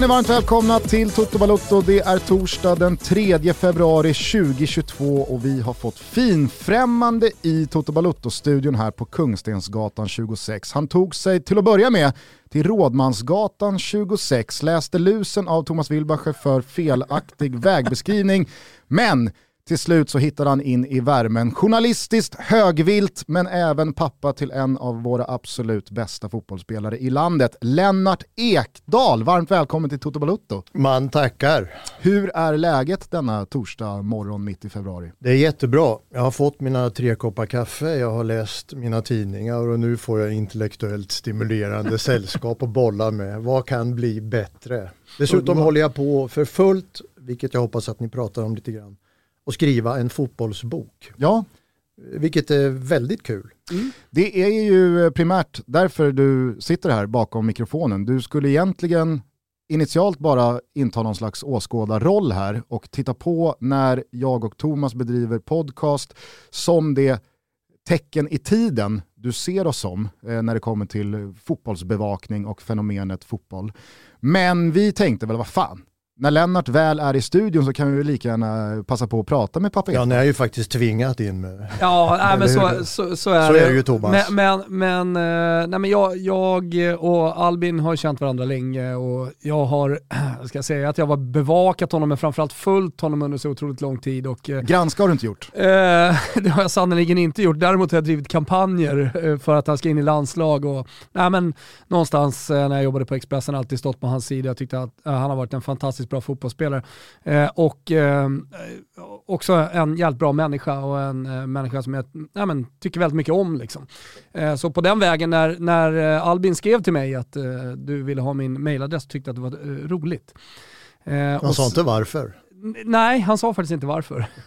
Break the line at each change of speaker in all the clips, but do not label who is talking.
Känner varmt välkomna till Toto Balotto. Det är torsdag den 3 februari 2022 och vi har fått finfrämmande i Toto Balotto-studion här på Kungstensgatan 26. Han tog sig till att börja med till Rådmansgatan 26, läste lusen av Thomas Wilbacher för felaktig vägbeskrivning, men till slut så hittade han in i värmen. Journalistiskt högvilt, men även pappa till en av våra absolut bästa fotbollsspelare i landet. Lennart Ekdal, varmt välkommen till Toto Balutto.
Man tackar.
Hur är läget denna torsdag morgon mitt i februari?
Det är jättebra. Jag har fått mina tre koppar kaffe, jag har läst mina tidningar och nu får jag intellektuellt stimulerande sällskap att bolla med. Vad kan bli bättre? Dessutom håller jag på för fullt, vilket jag hoppas att ni pratar om lite grann och skriva en fotbollsbok.
Ja.
Vilket är väldigt kul.
Mm. Det är ju primärt därför du sitter här bakom mikrofonen. Du skulle egentligen initialt bara inta någon slags åskådarroll här och titta på när jag och Thomas bedriver podcast som det tecken i tiden du ser oss som eh, när det kommer till fotbollsbevakning och fenomenet fotboll. Men vi tänkte väl, vad fan, när Lennart väl är i studion så kan vi lika gärna passa på att prata med pappa
Ja, ni har ju faktiskt tvingat in med.
Ja, nej, men så, så, så, är
så
det.
är det ju Thomas.
Men, men, men, eh, nej, men jag, jag och Albin har känt varandra länge och jag har, ska jag säga att jag var bevakat honom men framförallt följt honom under så otroligt lång tid. Och,
eh, Granska har du inte gjort?
Eh, det har jag sannerligen inte gjort. Däremot har jag drivit kampanjer för att han ska in i landslag och nej, men, någonstans när jag jobbade på Expressen alltid stått på hans sida. Jag tyckte att han har varit en fantastisk bra fotbollsspelare. Eh, och eh, också en jävligt bra människa och en eh, människa som jag ja, men, tycker väldigt mycket om. Liksom. Så på den vägen, när, när Albin skrev till mig att du ville ha min mailadress tyckte jag att det var roligt.
Han sa inte varför?
Nej, han sa faktiskt inte varför.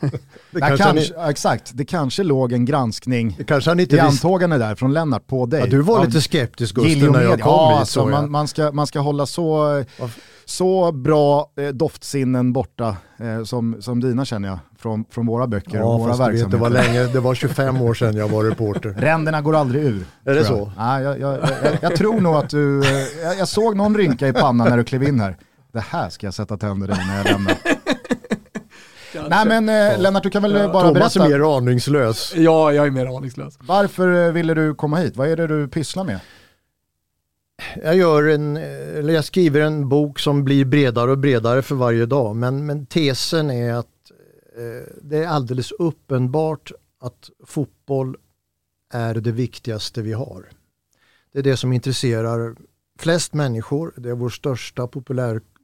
det kanske kanske, ni... Exakt, det kanske låg en granskning det kanske han inte i antågande där från Lennart på dig.
Ja, du var lite skeptisk Gusten när jag kom
ja,
hit.
Alltså, man, man, ska, man ska hålla så, så bra eh, doftsinnen borta eh, som, som dina känner jag från, från våra böcker
ja,
och våra verksamheter.
Det var, länge, det var 25 år sedan jag var reporter.
Ränderna går aldrig ur.
Är det så?
Ja, jag, jag, jag, jag, tror nog att du, eh, jag, jag såg någon rynka i pannan när du klev in här. Det här ska jag sätta tänder i när jag lämnar. Nej men eh, ja. Lennart, du kan väl ja. bara
Thomas
berätta.
Thomas är mer aningslös.
Ja, jag är mer aningslös.
Varför ville du komma hit? Vad är det du pysslar med?
Jag, gör en, eller jag skriver en bok som blir bredare och bredare för varje dag. Men, men tesen är att eh, det är alldeles uppenbart att fotboll är det viktigaste vi har. Det är det som intresserar flest människor. Det är vår största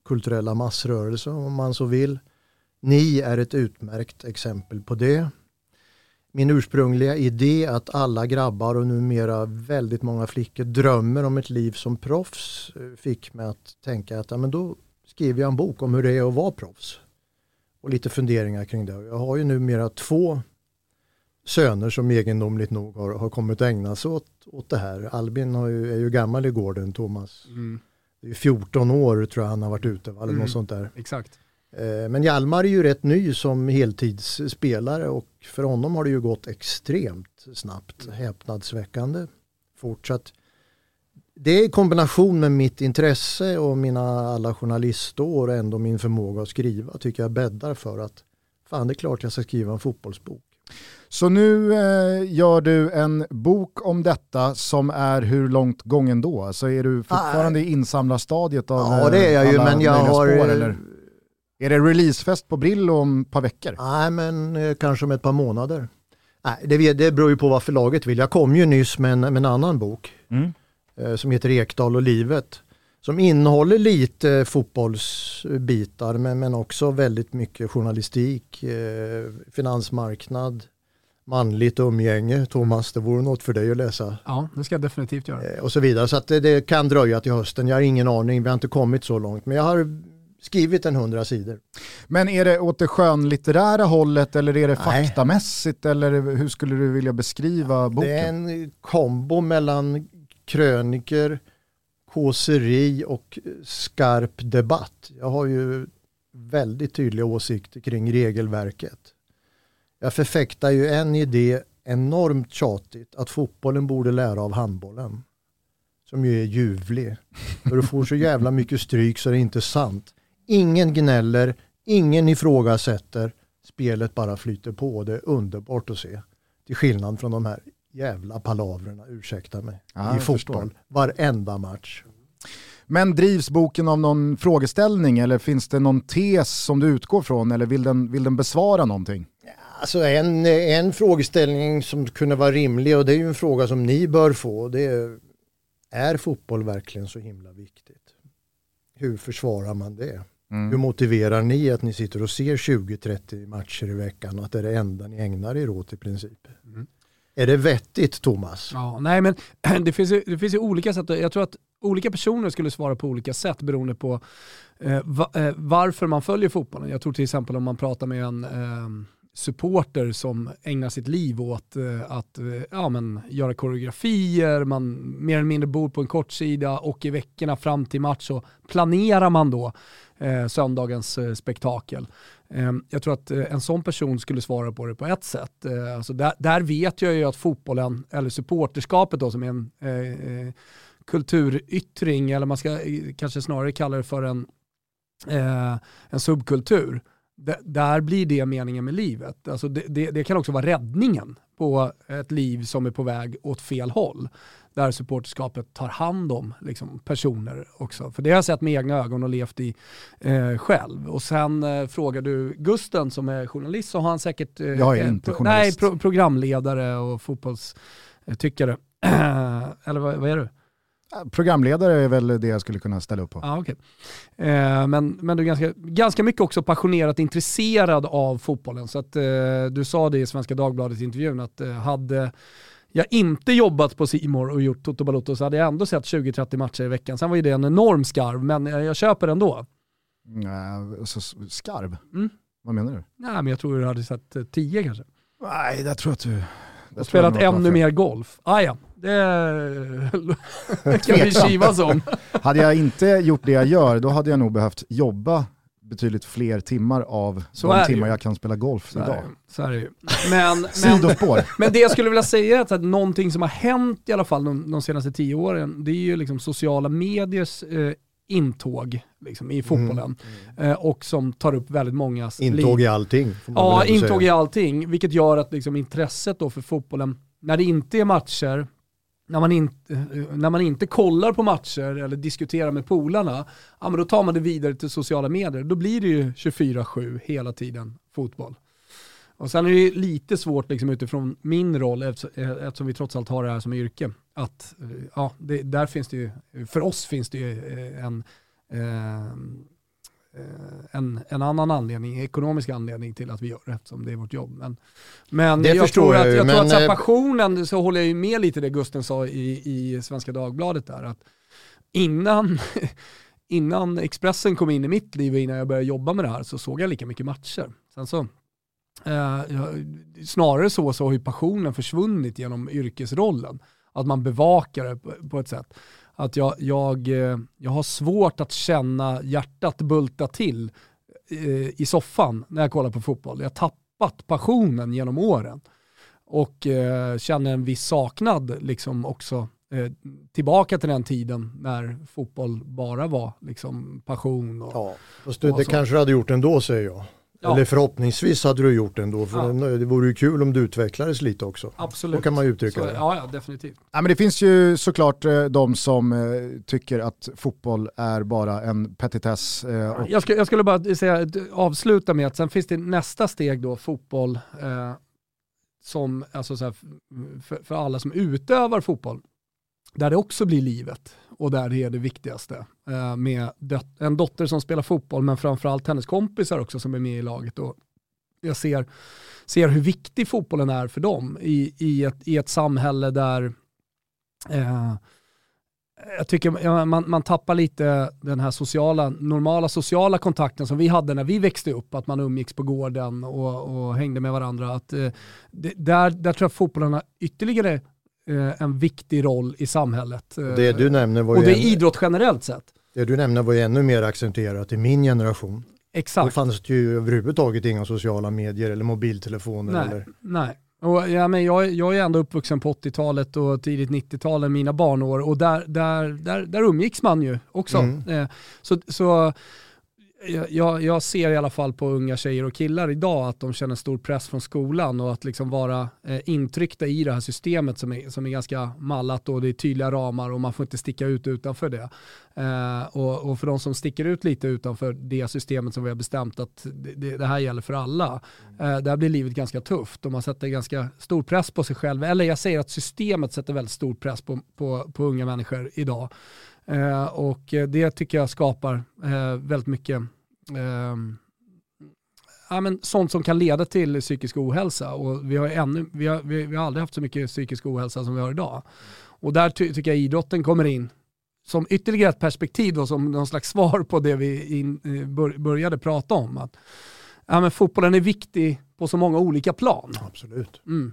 kulturella massrörelse om man så vill. Ni är ett utmärkt exempel på det. Min ursprungliga idé att alla grabbar och numera väldigt många flickor drömmer om ett liv som proffs eh, fick mig att tänka att ja, men då skriver jag en bok om hur det är att vara proffs. Och lite funderingar kring det. Jag har ju numera två söner som egendomligt nog har, har kommit att ägna sig åt, åt det här. Albin ju, är ju gammal i gården, Thomas. Mm. Det är 14 år tror jag han har varit ute, eller mm. något sånt där.
Exakt.
Eh, men Hjalmar är ju rätt ny som heltidsspelare och för honom har det ju gått extremt snabbt, häpnadsväckande fortsatt. Det är i kombination med mitt intresse och mina alla journalistår och ändå min förmåga att skriva tycker jag bäddar för att fan det är klart jag ska skriva en fotbollsbok.
Så nu eh, gör du en bok om detta som är hur långt gången då? Så alltså är du fortfarande ah, i insamlarstadiet av
Ja det är jag ju men jag har spår, eller?
Är det releasefest på Brillo om ett par veckor?
Nej, men eh, kanske om ett par månader. Nej, det, det beror ju på vad förlaget vill. Jag kom ju nyss med en, med en annan bok mm. eh, som heter Ekdal och livet. Som innehåller lite fotbollsbitar men, men också väldigt mycket journalistik, eh, finansmarknad, manligt umgänge. Thomas, det vore något för dig att läsa.
Ja, det ska jag definitivt göra.
Eh, och så vidare. Så att det, det, kan dröja till hösten. Jag har ingen aning, vi har inte kommit så långt. Men jag har skrivit en hundra sidor.
Men är det åt det skönlitterära hållet eller är det Nej. faktamässigt eller hur skulle du vilja beskriva boken?
Det är en kombo mellan kröniker, kåseri och skarp debatt. Jag har ju väldigt tydliga åsikter kring regelverket. Jag förfäktar ju en idé enormt tjatigt att fotbollen borde lära av handbollen. Som ju är ljuvlig. För du får så jävla mycket stryk så det är inte sant. Ingen gnäller, ingen ifrågasätter. Spelet bara flyter på. Det är underbart att se. Till skillnad från de här jävla palavrerna, ursäkta mig, ja, i fotboll. Förstår. Varenda match.
Men drivs boken av någon frågeställning eller finns det någon tes som du utgår från eller vill den, vill den besvara någonting?
Alltså en, en frågeställning som kunde vara rimlig och det är ju en fråga som ni bör få. Det är, är fotboll verkligen så himla viktigt? Hur försvarar man det? Mm. Hur motiverar ni att ni sitter och ser 20-30 matcher i veckan och att det är det enda ni ägnar er åt i princip? Mm. Är det vettigt Thomas?
Ja, nej men det finns, ju, det finns ju olika sätt. Jag tror att olika personer skulle svara på olika sätt beroende på eh, va, eh, varför man följer fotbollen. Jag tror till exempel om man pratar med en eh, supporter som ägnar sitt liv åt eh, att eh, ja, men, göra koreografier, man mer eller mindre bor på en kortsida och i veckorna fram till match så planerar man då eh, söndagens eh, spektakel. Eh, jag tror att eh, en sån person skulle svara på det på ett sätt. Eh, alltså där, där, vet jag ju att fotbollen, eller supporterskapet då som är en kulturyttring, eller man ska kanske snarare kalla det för en, en subkultur, där blir det meningen med livet. Alltså det, det, det, kan också vara räddningen på ett liv som är på väg åt fel håll. Där supporterskapet tar hand om liksom, personer också. För det har jag sett med egna ögon och levt i eh, själv. Och sen eh, frågar du Gusten som är journalist så har han säkert...
Eh, jag är inte journalist.
Nej, pro programledare och fotbollstyckare. Eller vad, vad är du?
Programledare är väl det jag skulle kunna ställa upp på.
Ah, okay. Eh, men, men du är ganska, ganska mycket också passionerat intresserad av fotbollen. Så att, eh, du sa det i Svenska Dagbladet-intervjun att eh, hade jag inte jobbat på Simor och gjort Toto Balotto så hade jag ändå sett 20-30 matcher i veckan. Sen var ju det en enorm skarv, men jag köper ändå.
Nej, så skarv? Mm. Vad menar du?
Nej, men jag tror du hade sett 10 kanske.
Nej, jag tror att du
och spelat ännu mer golf. Ah, ja, det kan vi kivas om.
hade jag inte gjort det jag gör, då hade jag nog behövt jobba betydligt fler timmar av så de timmar jag kan spela golf
så
idag.
Är så är det ju. Men, men, men det jag skulle vilja säga är att någonting som har hänt i alla fall de, de senaste tio åren, det är ju liksom sociala mediers eh, intåg liksom, i fotbollen. Mm. Mm. Eh, och som tar upp väldigt mångas
Intåg liv. i allting.
Ja, intåg säga. i allting. Vilket gör att liksom, intresset då för fotbollen, när det inte är matcher, när man, inte, när man inte kollar på matcher eller diskuterar med polarna, ja, men då tar man det vidare till sociala medier. Då blir det ju 24-7 hela tiden fotboll. Och sen är det lite svårt liksom utifrån min roll, eh, eftersom vi trots allt har det här som yrke, att eh, ja, det, där finns det ju, för oss finns det ju eh, en, eh, en, en annan anledning, ekonomisk anledning till att vi gör det, eftersom det är vårt jobb. Men, men det jag tror jag att, jag men, tror att så passionen, så håller jag ju med lite det Gusten sa i, i Svenska Dagbladet där, att innan innan Expressen kom in i mitt liv och innan jag började jobba med det här så såg jag lika mycket matcher. Sen så Eh, snarare så, så har ju passionen försvunnit genom yrkesrollen. Att man bevakar det på, på ett sätt. Att jag, jag, eh, jag har svårt att känna hjärtat bulta till eh, i soffan när jag kollar på fotboll. Jag har tappat passionen genom åren. Och eh, känner en viss saknad liksom också tillbaka till den tiden när fotboll bara var liksom passion. Och,
ja, fast det, det kanske du hade gjort ändå säger jag. Ja. Eller förhoppningsvis hade du gjort det ändå. För ja. det vore ju kul om du utvecklades lite också.
Absolut.
Då kan man uttrycka
så,
det.
Ja, ja, definitivt.
Ja, men det finns ju såklart eh, de som eh, tycker att fotboll är bara en petitess. Eh,
och... jag, skulle, jag skulle bara säga, avsluta med att sen finns det nästa steg då, fotboll, eh, som, alltså så här, för, för alla som utövar fotboll, där det också blir livet och där det är det viktigaste. Eh, med en dotter som spelar fotboll men framförallt hennes kompisar också som är med i laget. Och jag ser, ser hur viktig fotbollen är för dem i, i, ett, i ett samhälle där eh, jag tycker man, man tappar lite den här sociala, normala sociala kontakten som vi hade när vi växte upp, att man umgicks på gården och, och hängde med varandra. Att, eh, det, där, där tror jag fotbollen har ytterligare en viktig roll i samhället.
Det du nämner var
och det är idrott generellt sett.
Det du nämner var ju ännu mer accentuerat i min generation.
Exakt.
Då fanns det ju överhuvudtaget inga sociala medier eller mobiltelefoner.
Nej,
eller...
nej. Och, ja, men jag, jag är ändå uppvuxen på 80-talet och tidigt 90-tal, mina barnår, och där, där, där, där umgicks man ju också.
Mm.
Eh, så, så jag, jag, ser i alla fall på unga tjejer och killar idag att de känner stor press från skolan och att liksom vara eh, intryckta i det här systemet som är, som är ganska mallat och det är tydliga ramar och man får inte sticka ut utanför det. Eh, och, och, för de som sticker ut lite utanför det systemet som vi har bestämt att det, det här gäller för alla, eh, där blir livet ganska tufft och man sätter ganska stor press på sig själv. Eller jag säger att systemet sätter väldigt stor press på, på, på unga människor idag. Eh, och det tycker jag skapar eh, väldigt mycket eh, ja, men sånt som kan leda till psykisk ohälsa. Och vi, har ännu, vi, har, vi, vi har aldrig haft så mycket psykisk ohälsa som vi har idag. Och där ty tycker jag idrotten kommer in som ytterligare ett perspektiv då, som någon slags svar på det vi in, eh, bör, började prata om. Att, ja, men fotbollen är viktig på så många olika plan.
Absolut.
Mm.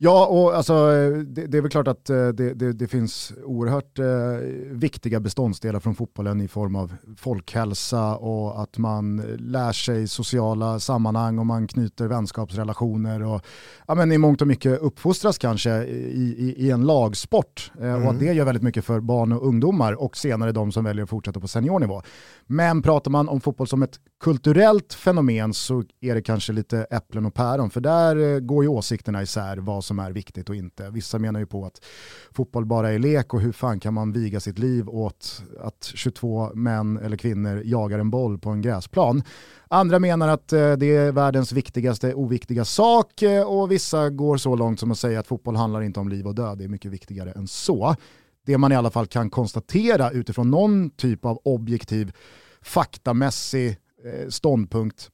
Ja, och alltså, det, det, är väl klart att eh, det, det, det finns oerhört eh, viktiga beståndsdelar från fotbollen i form av folkhälsa och att man lär sig sociala sammanhang och man knyter vänskapsrelationer och ja, men i mångt och mycket uppfostras kanske i, i, i en lagsport eh, mm. och att det gör väldigt mycket för barn och ungdomar och senare de som väljer att fortsätta på seniornivå. Men pratar man om fotboll som ett kulturellt fenomen så är det kanske lite äpplen och päron för där eh, går ju åsikterna isär vad som är viktigt och inte. Vissa menar ju på att fotboll bara är lek och hur fan kan man viga sitt liv åt att 22 män eller kvinnor jagar en boll på en gräsplan. Andra menar att eh, det är världens viktigaste oviktiga sak eh, och vissa går så långt som att säga att fotboll handlar inte om liv och död, det är mycket viktigare än så. Det man i alla fall kan konstatera utifrån någon typ av objektiv faktamässig eh, ståndpunkt,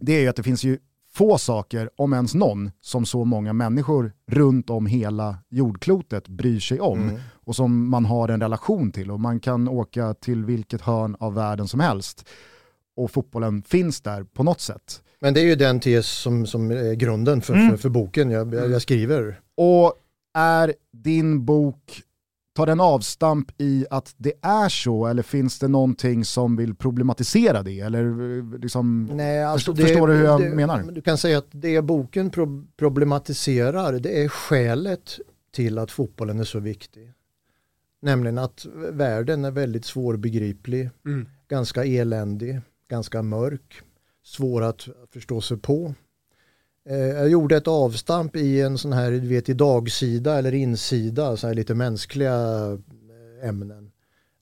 det är ju att det finns ju få saker, om ens någon, som så många människor runt om hela jordklotet bryr sig om mm. och som man har en relation till. Och man kan åka till vilket hörn av världen som helst och fotbollen finns där på något sätt.
Men det är ju den tes som, som är grunden för, mm. för, för, boken jag, jag skriver.
Och är din bok Tar den avstamp i att det är så eller finns det någonting som vill problematisera det? Eller eh, liksom,
Nej, alltså
förstår, det, förstår du hur jag
det,
menar?
Du kan säga att det boken pro problematiserar det är skälet till att fotbollen är så viktig. Nämligen att världen är väldigt svårbegriplig, mm. ganska eländig, ganska mörk, svår att förstå sig på. Eh, jag gjorde ett avstamp i en sån här, du vet i dagsida eller insida, så här lite mänskliga eh, ämnen.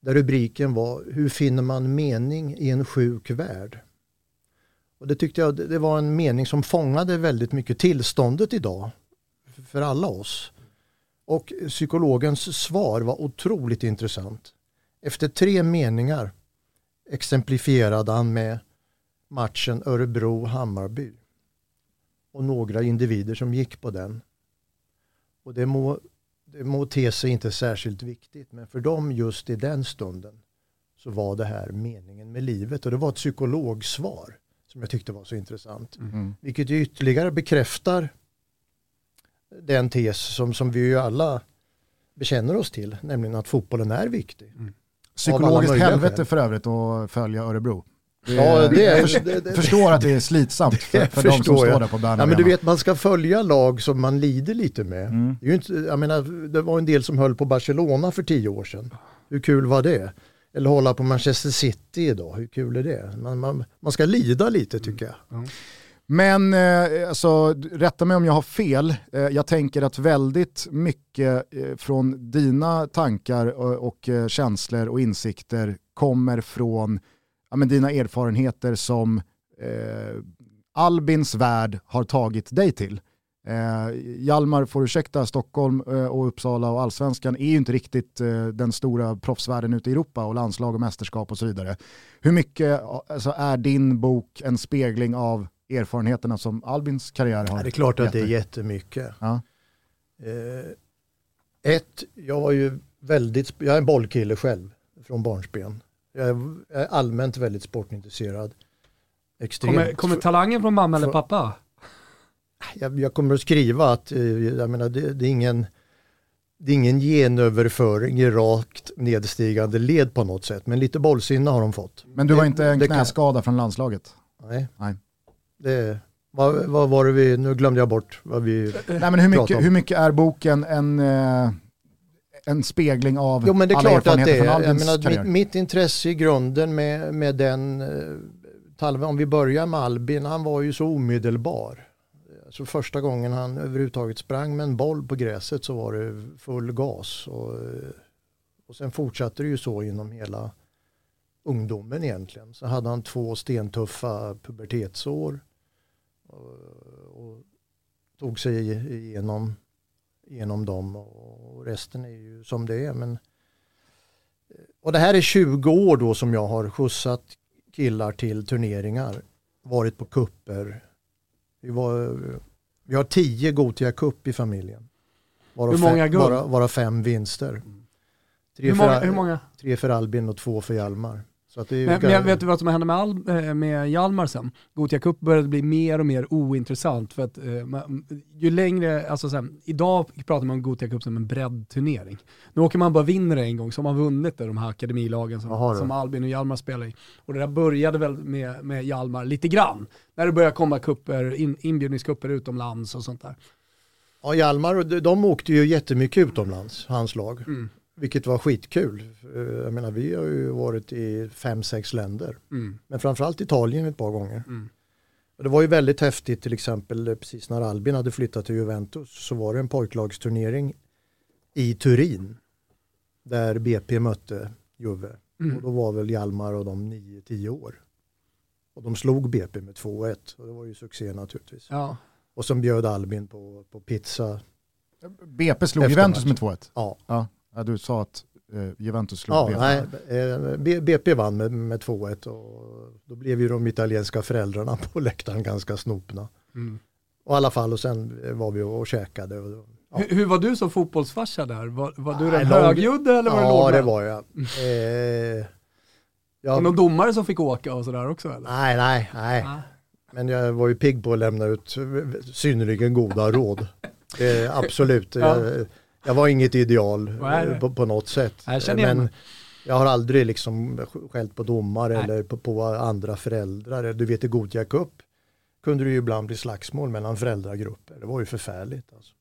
Där rubriken var Hur finner man mening i en sjuk värld? Och det tyckte jag det var en mening som fångade väldigt mycket tillståndet idag för alla oss. Och psykologens svar var otroligt intressant. Efter tre meningar exemplifierade han med matchen Örebro-Hammarby och några individer som gick på den. Och det må, det må te sig inte särskilt viktigt men för dem just i den stunden så var det här meningen med livet och det var ett psykologsvar som jag tyckte var så intressant. Mm. Vilket ju ytterligare bekräftar den tes som, som vi ju alla bekänner oss till, nämligen att fotbollen är viktig. Mm.
Psykologiskt helvete för övrigt att följa Örebro.
Ja, det är,
det, det, förstår att det är slitsamt för, för de som står där på Bern
ja, men Du vet, man ska följa lag som man lider lite med. Mm. Det, är inte, jag menar, det var en del som höll på Barcelona för tio år sedan. Hur kul var det? Eller hålla på Manchester City idag, hur kul är det? Man, man, man ska lida lite tycker jag. Mm.
Men eh, alltså, rätta mig om jag har fel. Eh, jag tänker att väldigt mycket eh, från dina tankar och, och eh, känslor och insikter kommer från ja, men dina erfarenheter som eh, Albins värld har tagit dig till. Eh, Hjalmar får ursäkta, Stockholm eh, och Uppsala och allsvenskan är ju inte riktigt eh, den stora proffsvärlden ute i Europa och landslag och mästerskap och så vidare. Hur mycket alltså, är din bok en spegling av erfarenheterna som Albins karriär har?
Ja, det är klart att det är jättemycket. Ja. Eh, ett, jag var ju väldigt, jag är en bollkille själv från barnsben. Jag är allmänt väldigt sportintresserad.
Extremt. Kommer, kommer talangen från mamma eller pappa?
Jag, jag, kommer att skriva att eh, jag menar, det, det, är ingen, det är ingen genöverföring i rakt nedstigande led på något sätt, men lite bollsinne har de fått.
Men du var inte en knäskada från landslaget?
Nej.
Nej.
Det, vad, vad var det vi, nu glömde jag bort vad vi...
Nej men hur mycket,
om.
hur mycket är boken en, eh, en spegling av
Jo men det är
alla
klart att
erfarenheter
det
från
är. Jag
Albins
menar,
karriär?
mitt, mitt intresse i grunden med, med den, eh, Talve, om vi börjar med Albin, han var ju så omedelbar. Alltså första gången han överhuvudtaget sprang med en boll på gräset så var det full gas. Och, eh, och sen fortsatte det ju så inom hela ungdomen egentligen. Så hade han två stentuffa pubertetsår. Och, och tog sig igenom, igenom dem och resten är ju som det är. Men, och det här är 20 år då som jag har skjutsat killar till turneringar. Varit på kupper. Vi, var, vi har 10 Gotia Cup i familjen. Varav
Hur många
fem,
guld?
Varav, varav fem vinster. Tre,
Hur
för,
många, hur många?
tre för Albin och två för Hjalmar. Så
Men,
ga-
men vet du vad som hände med, Al, eh, med Hjalmar sen? Gothia Cup började bli mer och mer ointressant för att eh, ju längre, alltså sen, idag pratar man om Gothia Cup som en breddturnering. Nu åker man bara vinner en gång så har man vunnit det, de här akademilagen som, som Albin och Hjalmar spelar i. Och det där började väl med, med Hjalmar lite grann, när det började komma kupper, in, inbjudningskupper utomlands och sånt där.
Ja, Hjalmar, de åkte ju jättemycket utomlands, hans lag.
Mm.
Vilket var skitkul. Eh, Jag menar, vi har ju varit i fem, sex länder.
Mm.
Men framförallt Italien ett par gånger.
Mm.
Det var ju väldigt häftigt till exempel eh, precis när Albin hade flyttat till Juventus så var det en pojklagsturnering i Turin. Där BP mötte Juve.
Mm.
Och då var väl Hjalmar och de 9-10 år. Och de slog BP med 2-1. Och det var ju succé naturligtvis.
Ja.
Och sen bjöd Albin på, på pizza.
BP slog Juventus med 2-1.
Ja,
Ja. Ja, du sa att eh, Juventus slog
ja
BP.
nej, eh, BP vann med, med 2-1 och då blev ju de italienska föräldrarna på läktaren ganska snopna.
Mm.
Och i alla fall och sen eh, var vi och käkade. Och, ja.
Hur, hur var du som fotbollsfarsa där? Var, var du den högljudde eller var du
ja, det var jag. Eh,
Var det
ja,
någon domare som fick åka och sådär också eller?
nej, nej, nej.
Ah.
Men jag var ju pigg på att lämna ut synnerligen goda råd. Eh, absolut.
Ja.
jag, jag var inget ideal eh, på, på något sätt.
Jag
Men jag har aldrig liksom skällt på domare
Nej.
eller på, på andra föräldrar. Du vet i Gothia Cup kunde det ju ibland bli slagsmål mellan föräldragrupper. Det var ju förfärligt. Alltså.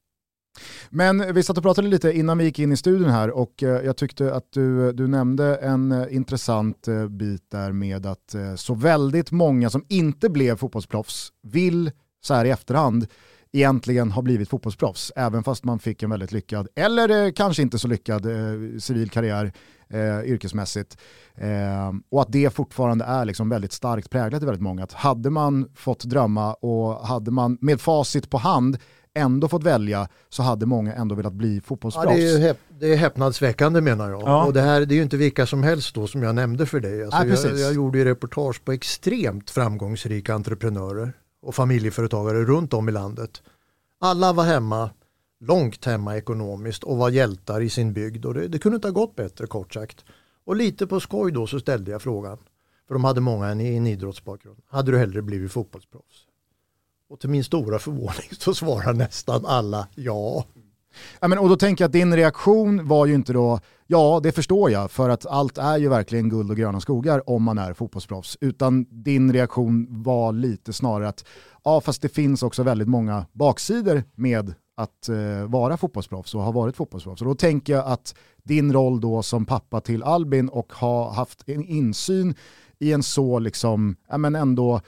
Men vi satt och pratade lite innan vi gick in i studion här och eh, jag tyckte att du, du nämnde en eh, intressant bit där med att så väldigt många som inte blev fotbollsproffs vill så här i efterhand egentligen ha blivit fotbollsproffs, även fast man fick en väldigt lyckad, eller eh, kanske inte så lyckad eh, civil karriär eh, yrkesmässigt. Eh, och att det fortfarande är liksom väldigt starkt präglat i väldigt många. Att hade man fått drömma och hade man med facit på hand ändå fått välja så hade många ändå velat bli
Ja,
fotbollsproffs.
det, är ju häp- det är häpnadsväckande menar jag.
Ja.
Och det här det är ju inte vilka som helst då som jag nämnde för dig. Alltså
Nej,
jag,
precis.
jag gjorde ju reportage på extremt framgångsrika entreprenörer och familjeföretagare runt om i landet. Alla var hemma, långt hemma ekonomiskt och var hjältar i sin bygd och det, det kunde inte ha gått bättre kort sagt. Och lite på skoj då så ställde jag frågan, för de hade många en, en idrottsbakgrund. Hade du hellre blivit fotbollsproffs? Och till min stora förvåning så svarar nästan alla ja.
Ja, men, och då tänker jag att din reaktion var ju inte då, ja det förstår jag, för att allt är ju verkligen guld och gröna skogar om man är fotbollsproffs. Utan din reaktion var lite snarare att, ja fast det finns också väldigt många baksidor med att eh, vara fotbollsproffs och ha varit fotbollsproffs. Och då tänker jag att din roll då som pappa till Albin och ha haft en insyn i en så liksom, ja men ändå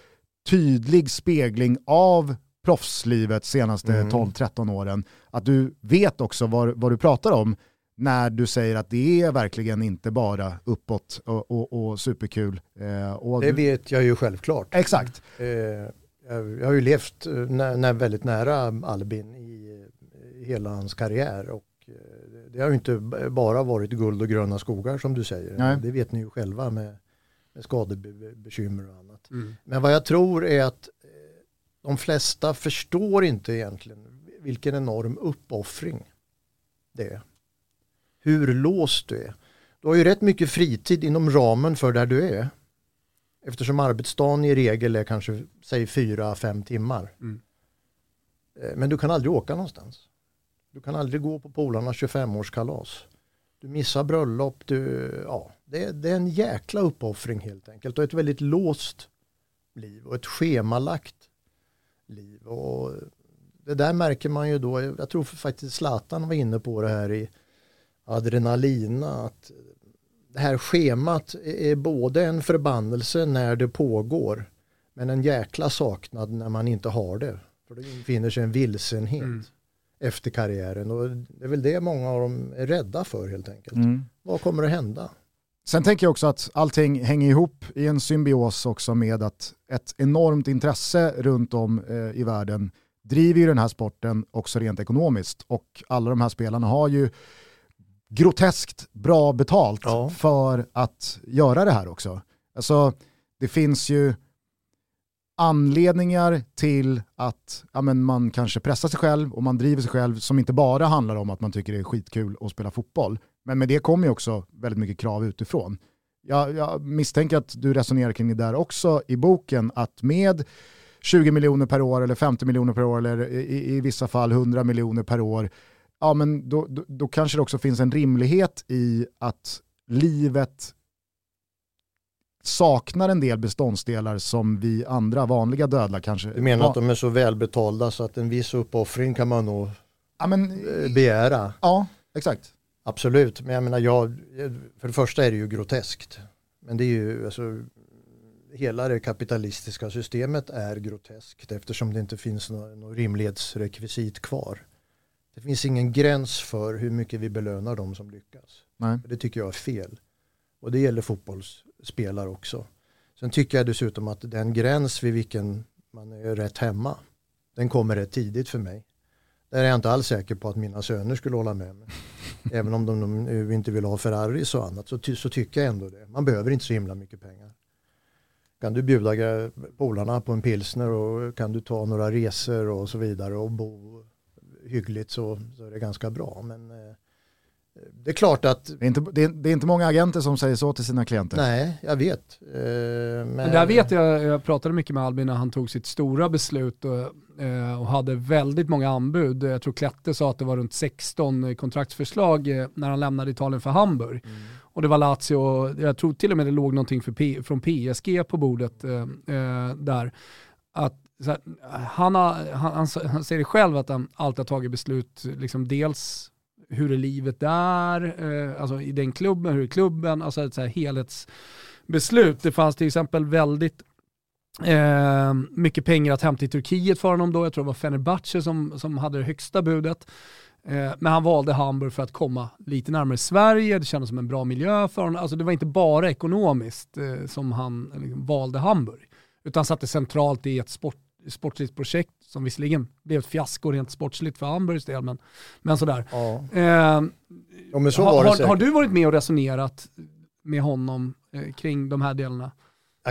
tydlig spegling av proffslivet senaste
Mm.
12-13 åren. Att du vet också vad, vad du pratar om när du säger att det är verkligen inte bara uppåt och, och, och superkul. Eh, och
Det
du,
vet jag ju självklart.
exakt.
Eh, jag, har ju levt eh, nä, nä, väldigt nära Albin i, i hela hans karriär och eh, det har ju inte bara varit guld och gröna skogar som du säger.
Nej.
Det vet ni ju själva med, med skadebekymmer och annat.
Mm.
Men vad jag tror är att eh, de flesta förstår inte egentligen vilken enorm uppoffring det är. Hur låst du är. Du har ju rätt mycket fritid inom ramen för där du är. Eftersom arbetsdagen i regel är kanske, säg fyra, fem timmar.
Mm.
Eh, Men du kan aldrig åka någonstans. Du kan aldrig gå på polarnas 25-årskalas. Du missar bröllop, du, ja, det, det är en jäkla uppoffring helt enkelt och ett väldigt låst liv och ett schemalagt liv. Och det där märker man ju då, jag tror faktiskt Zlatan var inne på det här i Adrenalina, att det här schemat är både en förbannelse när det pågår men en jäkla saknad när man inte har det. För det infinner sig en vilsenhet mm. efter karriären och det är väl det många av dem är rädda för helt enkelt. Mm. Vad kommer att hända?
Sen tänker jag också att allting hänger ihop i en symbios också med att ett enormt intresse runt om eh, i världen driver ju den här sporten också rent ekonomiskt och alla de här spelarna har ju groteskt bra betalt ja. för att göra det här också. Alltså, det finns ju anledningar till att ja, men man kanske pressar sig själv och man driver sig själv som inte bara handlar om att man tycker det är skitkul att spela fotboll. Men med det kommer ju också väldigt mycket krav utifrån. Jag, jag misstänker att du resonerar kring det där också i boken, att med 20 miljoner per år eller 50 miljoner per år eller i, i vissa fall 100 miljoner per år, ja men då, då, då kanske det också finns en rimlighet i att livet saknar en del beståndsdelar som vi andra vanliga dödliga kanske...
Du menar att de är så välbetalda så att en viss uppoffring kan man nog ja, men, eh, begära?
Ja, exakt.
Absolut, men jag menar, jag, för det första är det ju groteskt. Men det är ju, alltså, hela det kapitalistiska systemet är groteskt eftersom det inte finns något, något rimlighetsrekvisit kvar. Det finns ingen gräns för hur mycket vi belönar de som lyckas. Nej. Det tycker jag är fel. Och det gäller fotbollsspelare också. Sen tycker jag dessutom att den gräns vid vilken man är rätt hemma, den kommer rätt tidigt för mig. Där är jag inte alls säker på att mina söner skulle hålla med mig. Även om de nu inte vill ha Ferraris och annat så, ty så tycker jag ändå det. Man behöver inte så himla mycket pengar. Kan du bjuda polarna på en pilsner och kan du ta några resor och så vidare och bo hyggligt så, så är det ganska bra. Men eh, det är klart att...
Det är, inte, det, är, det är, inte många agenter som säger så till sina klienter.
Nej, jag vet. Eh,
men... men där vet jag, jag pratade mycket med Albin när han tog sitt stora beslut och, och hade väldigt många anbud. Jag tror Klette sa att det var runt 16 kontraktsförslag eh, när han lämnade Italien för Hamburg. Mm. Och det var Lazio, jag tror till och med det låg någonting för P, från PSG på bordet eh, eh, där. Att här, han, har, han, han, säger själv att han alltid har tagit beslut, liksom dels hur är livet där, eh, alltså i den klubben, hur är klubben, alltså ett så här helhetsbeslut. Det fanns till exempel väldigt eh, mycket pengar att hämta i Turkiet för honom då, jag tror det var Fenerbahce som, som hade det högsta budet. Eh, men han valde Hamburg för att komma lite närmare Sverige, det kändes som en bra miljö för honom. Alltså det var inte bara ekonomiskt eh, som han liksom, valde Hamburg, utan satte centralt i ett sport sportsligt projekt som visserligen blev ett fiasko rent sportsligt för Hamburgs del, men, men sådär. Ja. Eh, ja, men så har, har, har, du varit med och resonerat med honom eh, kring de här delarna?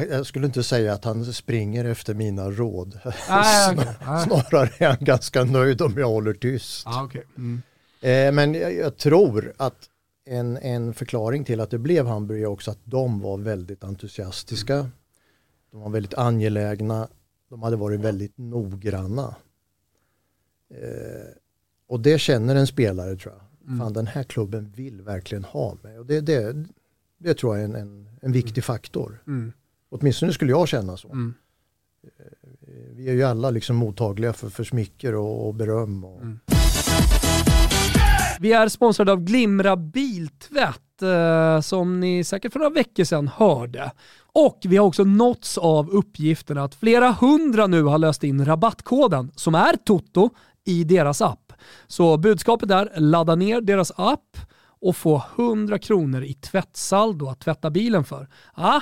Jag skulle inte säga att han springer efter mina råd. Nej, okay. Snarare är han ganska nöjd om jag håller tyst.
Ah, okay. mm.
eh, men jag, jag, tror att en, en förklaring till att det blev Hamburg är också att de var väldigt entusiastiska. Mm. De var väldigt angelägna de hade varit väldigt noggranna. Eh, och det känner en spelare tror jag. Mm. Fan, den här klubben vill verkligen ha mig. Och det, det, det tror jag är en, en, en viktig faktor. Mm. Åtminstone skulle jag känna så. Mm. Eh, vi är ju alla liksom mottagliga för, för smicker och, och beröm. Och... Mm.
Vi är sponsrade av Glimra Biltvätt eh, som ni säkert för några veckor sedan hörde. Och vi har också nåtts av uppgiften att flera hundra nu har löst in rabattkoden som är Toto i deras app. Så budskapet är ladda ner deras app och få 100 kronor i tvättsaldo att tvätta bilen för. Ah,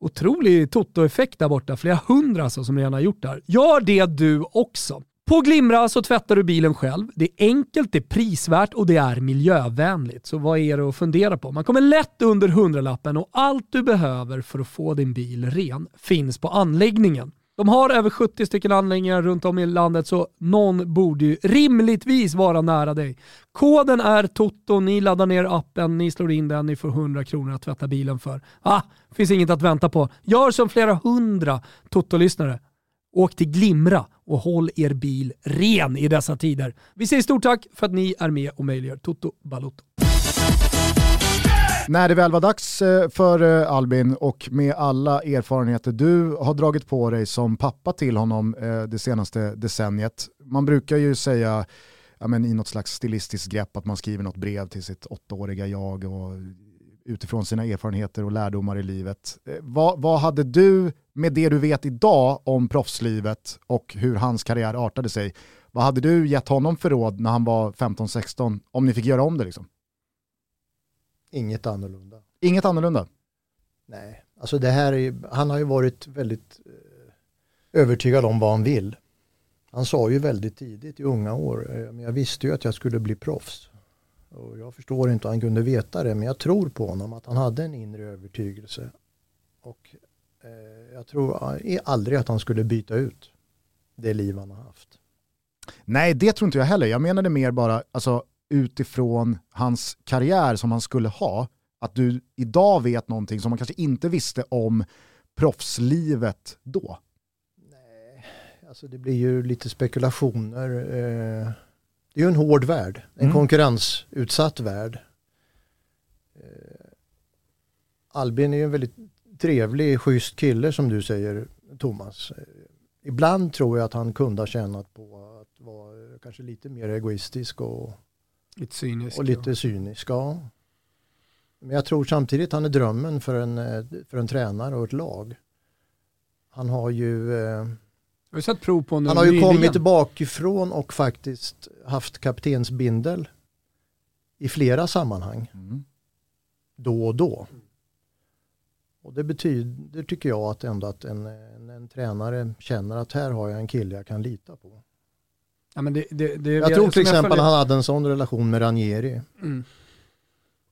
otrolig Toto-effekt där borta. Flera hundra alltså som redan har gjort det här. Gör det du också. På Glimra så tvättar du bilen själv. Det är enkelt, det är prisvärt och det är miljövänligt. Så vad är det att fundera på? Man kommer lätt under hundralappen och allt du behöver för att få din bil ren finns på anläggningen. De har över 70 stycken anläggningar runt om i landet så någon borde ju rimligtvis vara nära dig. Koden är TOTO, ni laddar ner appen, ni slår in den, ni får 100 kronor att tvätta bilen för. Ah, finns inget att vänta på. Gör som flera hundra Toto-lyssnare Åk till Glimra och håll er bil ren i dessa tider. Vi säger stort tack för att ni är med och möjliggör Toto Balotto.
När det väl var dags eh, för eh, Albin och med alla erfarenheter du har dragit på dig som pappa till honom eh, det senaste decenniet. Man brukar ju säga ja, men i något slags stilistiskt grepp att man skriver något brev till sitt åttaåriga jag och utifrån sina erfarenheter och lärdomar i livet. Vad, vad hade du med det du vet idag om proffslivet och hur hans karriär artade sig, vad hade du gett honom för råd när han var 15-16 om ni fick göra om det? Liksom?
Inget annorlunda.
Inget annorlunda?
Nej, alltså det här är, han har ju varit väldigt eh, övertygad om vad han vill. Han sa ju väldigt tidigt i unga år, eh, men jag visste ju att jag skulle bli proffs. Och jag förstår inte hur han kunde veta det, men jag tror på honom att han hade en inre övertygelse. Och eh, jag tror aldrig att han skulle byta ut det liv han har haft.
Nej, det tror inte jag heller. Jag menade mer bara, alltså, utifrån hans karriär som han skulle ha, att du idag vet någonting som man kanske inte visste om proffslivet då?
Nej, alltså det blir ju lite spekulationer. Eh, det är ju en hård värld, en mm. konkurrensutsatt värld. Eh, Albin är ju en väldigt trevlig, schysst kille som du säger, Thomas. Eh, ibland tror jag att han kunde ha tjänat på att vara kanske lite mer egoistisk och
Lite cynisk.
Och lite cynisk, ja. Men jag tror samtidigt han är drömmen för en, eh, för en tränare och ett lag. Han har ju eh,
har sett prov på
Han har ju nyligen. kommit bakifrån och faktiskt haft kaptensbindel i flera sammanhang. Mm. Då och då. Och det betyder, tycker jag, att ändå att en, en, en, tränare känner att här har jag en kille jag kan lita på.
Ja, men det, det, det,
jag tror till exempel följer... han hade en sån relation med Ranieri. Mm.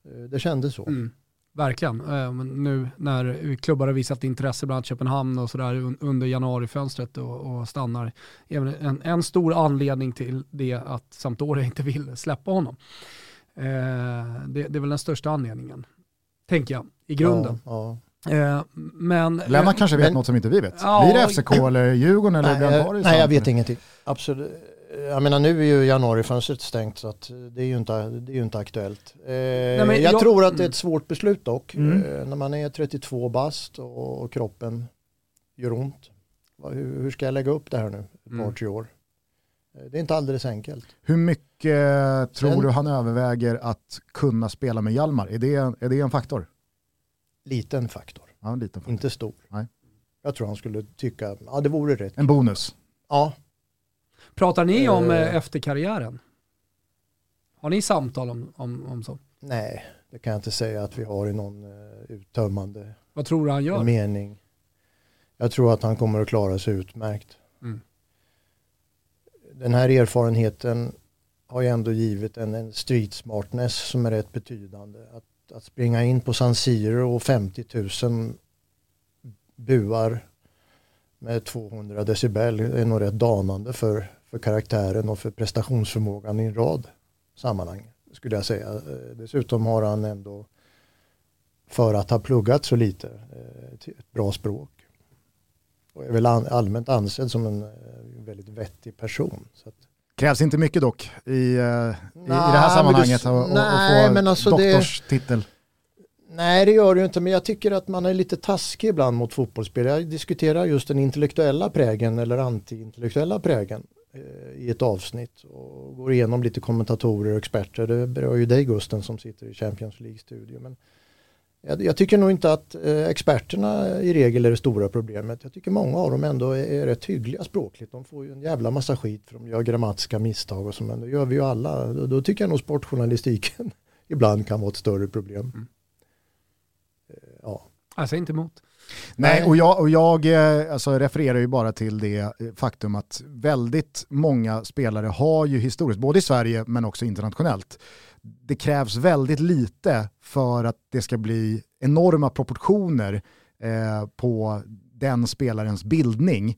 Eh, det kändes så. Mm.
Verkligen. Eh, nu när klubbar har visat intresse, bland annat Köpenhamn och sådär under januarifönstret och, och stannar. En, en stor anledning till det att Sampdoria inte vill släppa honom. Eh, det, det, är väl den största anledningen, tänker jag, i grunden. Ja, ja. Eh, men,
Lennart kanske vet men, något som inte vi vet. Ja, Blir det FCK eller Djurgården eller
nej, jag, nej, jag vet ingenting. Absolut jag menar nu är ju januarifönstret stängt så att det är ju inte, det är ju inte aktuellt. Eh, Nej, jag, jag, tror att det är ett mm. svårt beslut dock. Mm. Eh, när man är 32 bast och, och kroppen gör ont. Hur, hur, ska jag lägga upp det här nu ett mm. par tre år? Eh, det är inte alldeles enkelt.
Hur mycket tror Sen, du han överväger att kunna spela med Hjalmar? Är det, är det en faktor?
Liten faktor.
Ja, en liten faktor.
Inte stor. Nej. Jag tror han skulle tycka, ja det vore rätt.
En bonus?
Ja,
Pratar ni om eh, efter karriären? Har ni samtal om, om, om så?
Nej, det kan jag inte säga att vi har i någon uh, uttömmande
Vad tror du han gör?
mening. Jag tror att han kommer att klara sig utmärkt. Mm. Den här erfarenheten har ju ändå givit en, en street smartness som är rätt betydande. Att, att springa in på San Siro och 50 000 buar med 200 decibel är nog rätt danande för, för karaktären och för prestationsförmågan i en rad sammanhang skulle jag säga. Eh, dessutom har han ändå för att ha pluggat så lite eh, ett bra språk. Och är väl allmänt ansedd som en eh, väldigt vettig person. Så att,
Krävs inte mycket dock i, i, nej, i det här sammanhanget att få alltså doktorstitel. Det,
Nej det gör det ju inte men jag tycker att man är lite taskig ibland mot fotbollsspel. Jag diskuterar just den intellektuella prägen eller anti-intellektuella prägen i ett avsnitt och går igenom lite kommentatorer och experter. Det berör ju dig Gusten som sitter i Champions League-studio. Men jag, jag, tycker nog inte att eh, experterna i regel är det stora problemet. Jag tycker många av dem ändå är, är rätt hyggliga språkligt. De får ju en jävla massa skit för de gör grammatiska misstag och så men det gör vi ju alla. Då, då tycker jag nog sportjournalistiken ibland kan vara ett större problem. Mm
ja. Jag säger inte emot.
Nej, och jag, och jag eh, alltså, refererar ju bara till det eh, faktum att väldigt många spelare har ju historiskt, både i Sverige men också internationellt, det krävs väldigt lite för att det ska bli enorma proportioner eh, på den spelarens bildning.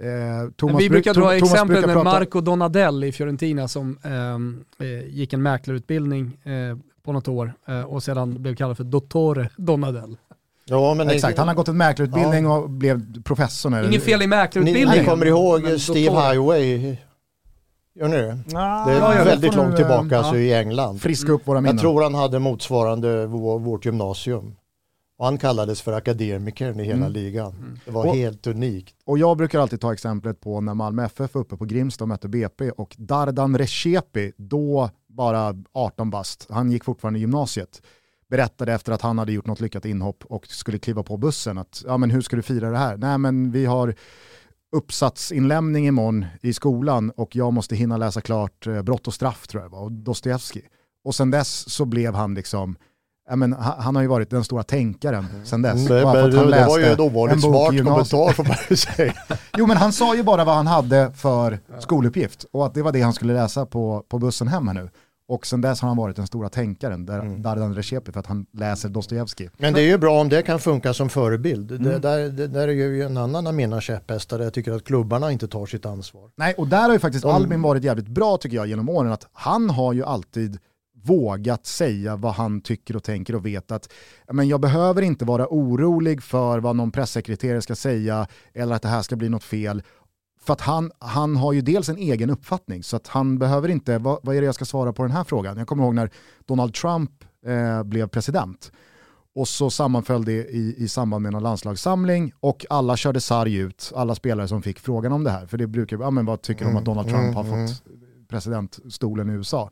Eh, Thomas vi brukar dra exempel med prata... Marco Donadell i Fiorentina som ehm, eh, gick en mäklarutbildning eh, på något år och sedan blev kallad för Dottore Donadell.
Ja, men
Exakt, han har gått en mäklarutbildning ja. och blev professor. Eller?
Inget fel i mäklarutbildningen.
Ni, ni kommer ihåg Steve Highway? Gör ni det? Ja, det är ja, väldigt långt tillbaka alltså, i England.
Friska upp våra minnen.
Jag tror han hade motsvarande vårt gymnasium. Och han kallades för akademikern i hela mm. ligan. Mm. Det var och, helt unikt.
Och jag brukar alltid ta exemplet på när Malmö FF var uppe på Grimsta och mötte BP och Dardan Recepi, då bara 18 bast, han gick fortfarande i gymnasiet, berättade efter att han hade gjort något lyckat inhopp och skulle kliva på bussen att ja men hur ska du fira det här? Nej men vi har uppsatsinlämning imorgon i skolan och jag måste hinna läsa klart eh, Brott och straff tror jag var, och Dostojevskij. Och sen dess så blev han liksom Ja, men, han har ju varit den stora tänkaren mm. sen dess.
Det, men, det, det var ju en ovanligt smart kommentar får man ju säga.
jo men han sa ju bara vad han hade för skoluppgift och att det var det han skulle läsa på, på bussen hem här nu. Och sen dess har han varit den stora tänkaren, där, mm. Dardan Recepi, för att han läser Dostojevskij.
Men det är ju bra om det kan funka som förebild. Mm. Det, där, det där är ju en annan av mina käpphästar där jag tycker att klubbarna inte tar sitt ansvar.
Nej, och där har ju faktiskt De... Albin varit jävligt bra tycker jag genom åren, att han har ju alltid vågat säga vad han tycker och tänker och vet att men jag behöver inte vara orolig för vad någon pressekreterare ska säga eller att det här ska bli något fel. För att han, han har ju dels en egen uppfattning så att han behöver inte, vad, vad är det jag ska svara på den här frågan? Jag kommer ihåg när Donald Trump eh, blev president och så sammanföll det i, i samband med en landslagssamling och alla körde sarg ut, alla spelare som fick frågan om det här. För det brukar, ja men vad tycker de om att Donald Trump har mm, fått mm. presidentstolen i USA?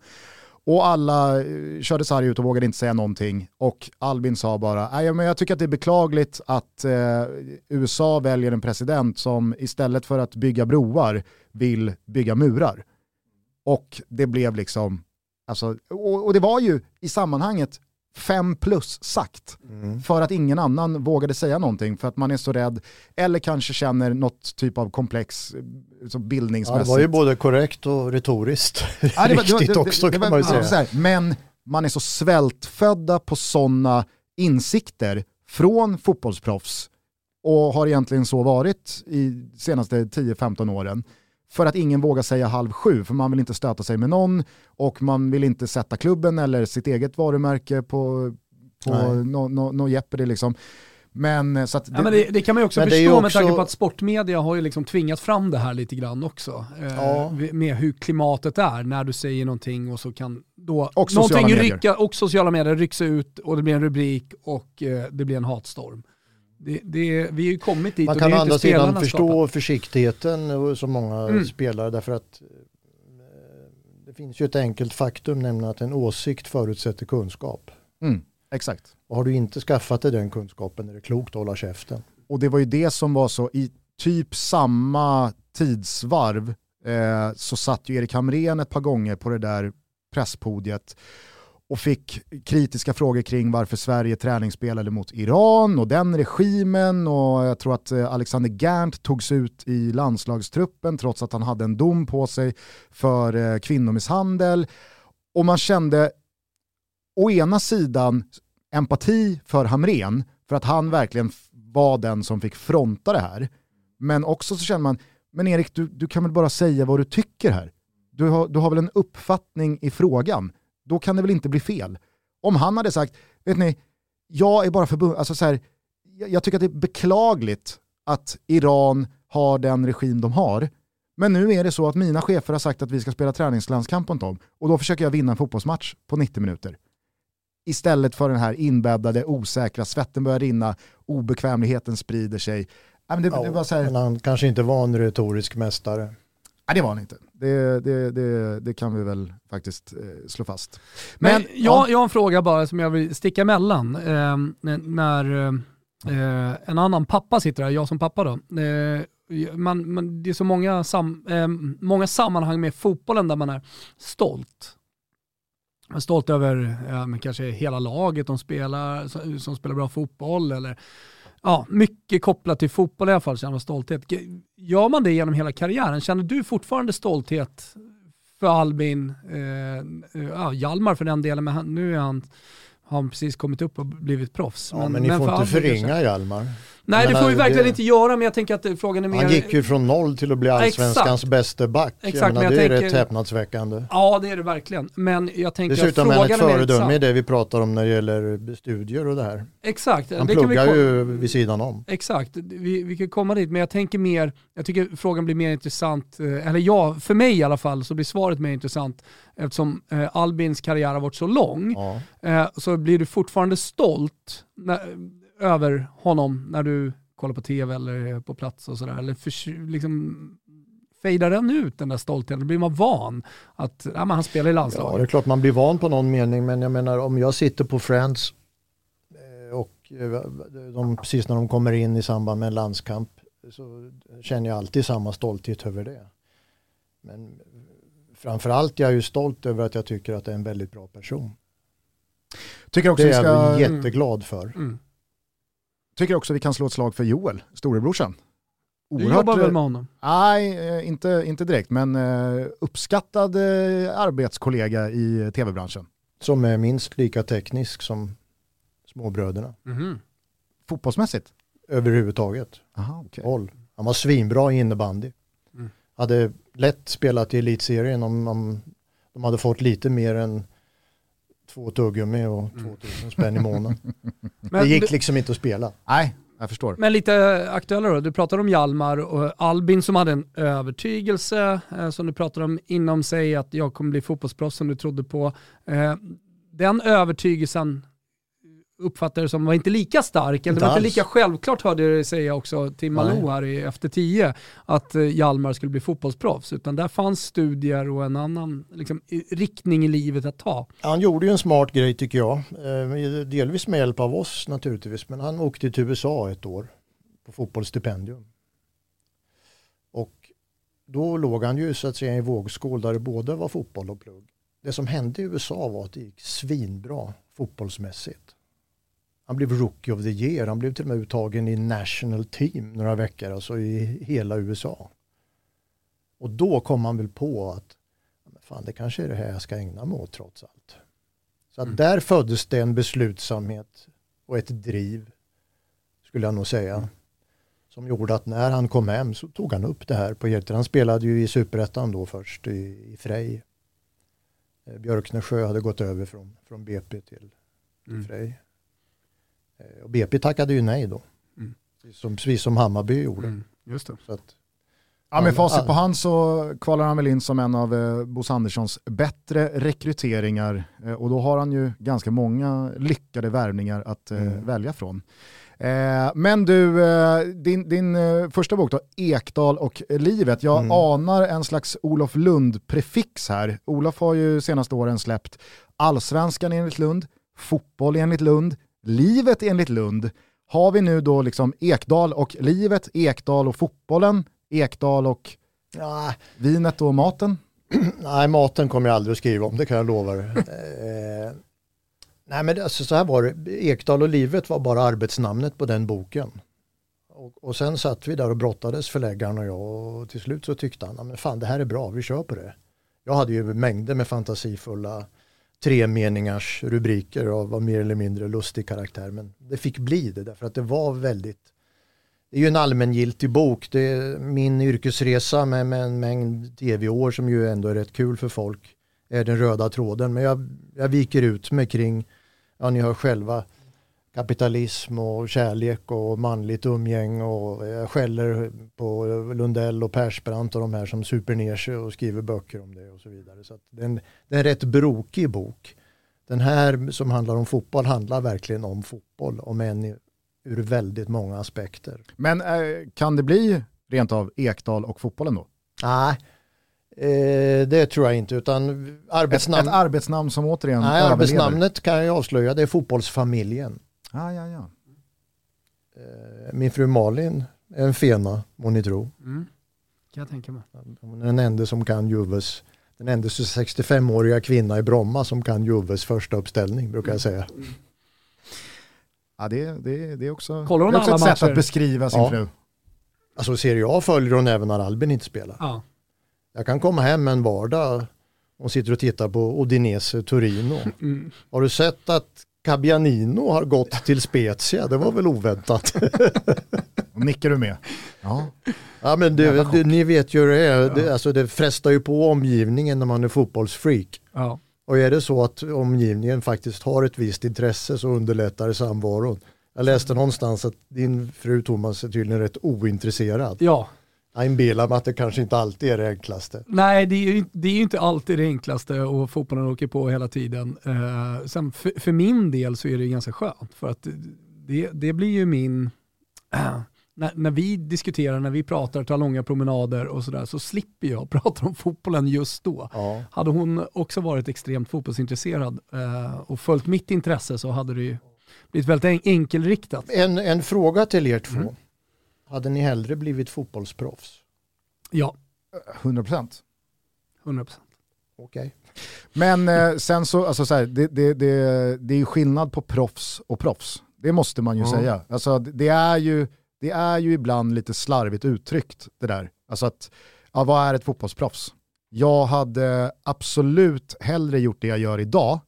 Och alla eh, körde sarg ut och vågade inte säga någonting. Och Albin sa bara, men jag tycker att det är beklagligt att eh, USA väljer en president som istället för att bygga broar vill bygga murar. Och det blev liksom, alltså, och, och det var ju i sammanhanget fem plus sagt. Mm. För att ingen annan vågade säga någonting för att man är så rädd eller kanske känner något typ av komplex bildningsmässigt.
Ja, det var ju både korrekt och retoriskt ja, det var, riktigt det, det, också kan man ju säga.
Här, men man är så svältfödda på sådana insikter från fotbollsproffs och har egentligen så varit i senaste 10-15 åren för att ingen vågar säga halv sju, för man vill inte stöta sig med någon och man vill inte sätta klubben eller sitt eget varumärke på, på något no, no, Jeopardy liksom. Men, eh, så det,
ja, men det, det, kan man ju också förstå också... med tanke på att sportmedia har ju liksom tvingat fram det här lite grann också. Eh, ja. med hur klimatet är när du säger någonting och så kan då och någonting rycka, och sociala medier rycks ut och det blir en rubrik och eh, det blir en hatstorm. Det, det, vi har ju kommit dit
Man kan å andra sidan förstå skapat. försiktigheten som många mm. spelare därför att eh, det finns ju ett enkelt faktum, nämligen att en åsikt förutsätter kunskap.
Mm, exakt.
Och har du inte skaffat dig den kunskapen är det klokt att hålla käften.
Och det var ju det som var så, i typ samma tidsvarv eh, så satt ju Erik Hamrén ett par gånger på det där presspodiet och fick kritiska frågor kring varför Sverige träningsspelade mot Iran och den regimen och jag tror att eh, Alexander Gerndt togs ut i landslagstruppen trots att han hade en dom på sig för eh, kvinnomisshandel. Och man kände å ena sidan empati för Hamren för att han verkligen var den som fick fronta det här. Men också så känner man, men Erik du, du kan väl bara säga vad du tycker här? Du har, du har väl en uppfattning i frågan? Då kan det väl inte bli fel. Om han hade sagt, vet ni, jag är bara förbund, alltså så här, jag tycker att det är beklagligt att Iran har den regim de har. Men nu är det så att mina chefer har sagt att vi ska spela träningslandskamp mot dem och då försöker jag vinna en fotbollsmatch på 90 minuter. Istället för den här inbäddade, osäkra, svetten börjar rinna, obekvämligheten sprider sig.
Det, det här... men han kanske inte var en retorisk mästare.
Nej det var han inte. Det, det, det, det kan vi väl faktiskt eh, slå fast.
Men, Men jag, ja. jag har en fråga bara som jag vill sticka emellan. Eh, när eh, en annan pappa sitter här, jag som pappa då. Eh, man, man, det är så många, sam, eh, många sammanhang med fotbollen där man är stolt. Man är stolt över ja, kanske hela laget de spelar, som, som spelar bra fotboll eller ja, mycket kopplat till fotboll i alla fall, känner stolthet. Gör man det genom hela karriären? Känner du fortfarande stolthet för Albin, eh, ja, Hjalmar för den delen, men han, nu är han, har han precis kommit upp och blivit proffs.
Ja, men, men ni får inte förringa Hjalmar.
Nej det
menar,
får vi verkligen
det-
inte göra men jag tänker att frågan är mer...
Han gick ju från noll till att bli allsvenskans bästa back.
Exakt,
jag menar,
men
det
jag
är
tänker-
rätt häpnadsväckande.
Ja det är det verkligen. Men jag tänker
Dessutom
att
är
frågan
ett
är mer
föredöme i det vi pratar om när det gäller studier och det här.
Exakt.
Han
det vi
pluggar
ko-
ju vid sidan om.
Exakt, vi, vi kan komma dit, men jag tänker mer, jag tycker frågan blir mer intressant, eh, eller ja, för mig i alla fall så blir svaret mer intressant eftersom eh, Albins karriär har varit så lång,
Ja.
eh, så blir du fortfarande stolt när, över honom när du kollar på tv eller är på plats och sådär, eller för, liksom fejdar den ut den där stoltheten, blir man van att ja, men han spelar i
ja, det
landslaget.
är klart man blir van på någon mening men jag menar om jag sitter på Friends eh, och eh, de, precis när de kommer in i samband med en landskamp så känner jag alltid samma stolthet över det. Men framförallt jag är ju stolt över att jag tycker att det är en väldigt bra person.
Tycker också,
Det är
ska,
jag jätteglad för.
Mm.
Tycker också vi kan slå ett slag för Joel, storebrorsan.
Du jobbar väl med honom?
Nej, eh, inte, inte direkt, men eh, uppskattad eh, arbetskollega i eh, tv-branschen.
Som är minst lika teknisk som småbröderna.
Mhm.
Fotbollsmässigt?
Överhuvudtaget.
Aha, okay.
Håll. Han var svinbra i innebandy.
Mm.
Hade lätt spelat i elitserien om, om de hade fått lite mer än två tuggummi och 2000 spänn i månaden.
Men
det gick liksom inte att spela.
Nej, jag förstår.
Men lite aktuellare då, du pratar om Hjalmar och Albin som hade en övertygelse eh, som du pratar om inom sig att jag kommer bli fotbollsproffs som du trodde på. Eh, den övertygelsen uppfattade du som var inte lika stark, eller det var inte lika självklart hörde jag dig säga också till Malou
Nej.
här i efter tio att eh, Hjalmar skulle bli fotbollsproffs, utan där fanns studier och en annan liksom, riktning i livet att ta.
Han gjorde ju en smart grej tycker jag. Eh, Delvis med hjälp av oss naturligtvis. Men han åkte till USA ett år på fotbollsstipendium. Och då låg han ju så att säga i en vågskål där det både var fotboll och plugg. Det som hände i USA var att det gick svinbra fotbollsmässigt. Han blev rookie of the year. Han blev till och med uttagen i national team några veckor, alltså i hela USA. Och då kom han väl på att fan, det kanske är det här jag ska ägna mig åt trots allt. Så att
Mm.
där föddes det en beslutsamhet och ett driv, skulle jag nog säga, som gjorde att när han kom hem så tog han upp det här på heltid. Han spelade ju i Superettan då först i, i Frej. Eh, Björknesjö hade gått över från, från BP till
Mm.
Frej. Eh, Och BP tackade ju nej då.
Mm.
Som, precis som Hammarby gjorde.
Mm, just det.
Så att,
Ja, med facit på hand så kvalar han väl in som en av eh, Bosse Anderssons bättre rekryteringar eh, och då har han ju ganska många lyckade värvningar att eh,
Mm.
välja från. Eh, men du, eh, din, din eh, första bok då, Ekdal och livet. Jag
Mm.
anar en slags Olof Lund-prefix här. Olof har ju senaste åren släppt Allsvenskan enligt Lund, Fotboll enligt Lund, Livet enligt Lund. Har vi nu då liksom Ekdal och livet, Ekdal och fotbollen, Ekdal och
ja,
vinet och maten?
Nej, maten kommer jag aldrig att skriva om, det kan jag lova dig. eh, nej, men alltså, så här var det. Ekdal och livet var bara arbetsnamnet på den boken. Och, och sen satt vi där och brottades, förläggaren och jag, och till slut så tyckte han, "Ja, men fan det här är bra, vi kör på det. Jag hade ju mängder med fantasifulla tre meningars rubriker av var mer eller mindre lustig karaktär, men det fick bli det därför att det var väldigt det är ju en allmängiltig bok. Det är min yrkesresa med, med en mängd tv-år som ju ändå är rätt kul för folk. är den röda tråden. Men jag, jag viker ut mig kring, ja ni hör själva, kapitalism och kärlek och manligt umgäng och jag skäller på Lundell och Persbrandt och de här som super ner sig och skriver böcker om det och så vidare. Så det, är en, det är en rätt brokig bok. Den här som handlar om fotboll handlar verkligen om fotboll, om än ur väldigt många aspekter.
Men eh, kan det bli rent av Ekdal och fotbollen då?
Nej, eh, det tror jag inte. Utan
Ett,
arbetsnamn,
ett arbetsnamn som återigen
nej, arbetsnamnet kan jag avslöja, det är fotbollsfamiljen.
Ah, ja, ja.
Eh, min fru Malin är en fena, må ni tro.
Mm. Kan jag tänka mig.
Hon är den enda som kan Juves, den enda 65-åriga kvinna i Bromma som kan Juves första uppställning brukar jag säga.
ja det, det, det är också,
Kollar hon
det är också
alla
ett sätt
matcher?
att beskriva sin
Ja.
fru.
Alltså Serie A följer hon även när Albin inte spelar.
Ja.
Jag kan komma hem en vardag och sitter och tittar på Udinese Torino.
Mm.
Har du sett att Cabianino har gått till Spezia, det var väl oväntat.
Nickar du med?
Ja. Ja men det, det, ni vet ju hur det är, det, alltså det frestar ju på omgivningen när man är fotbollsfreak. Ja. Och är det så att omgivningen faktiskt har ett visst intresse så underlättar det samvaron. Jag läste någonstans att din fru Thomas är tydligen rätt ointresserad.
Ja.
Jag inbillar mig att det kanske inte alltid är det enklaste.
Nej, det är ju, det är inte alltid det enklaste och fotbollen åker på hela tiden. Uh, sen för, för, min del så är det ganska skönt för att det, det blir ju min, uh, när, när, vi diskuterar, när vi pratar, tar långa promenader och sådär så slipper jag prata om fotbollen just då. Ja. Hade hon också varit extremt fotbollsintresserad uh, och följt mitt intresse så hade det ju blivit väldigt enkelriktat.
En, en fråga till er två. Mm. Hade ni hellre blivit fotbollsproffs?
Ja.
100 procent.
100 procent.
Okej. Okay.
Men eh, sen så, alltså så här, det, det, det, det är skillnad på proffs och proffs. Det måste man ju mm. säga. Alltså, det, är ju, det är ju ibland lite slarvigt uttryckt det där. Alltså att, ja, vad är ett fotbollsproffs? Jag hade absolut hellre gjort det jag gör idag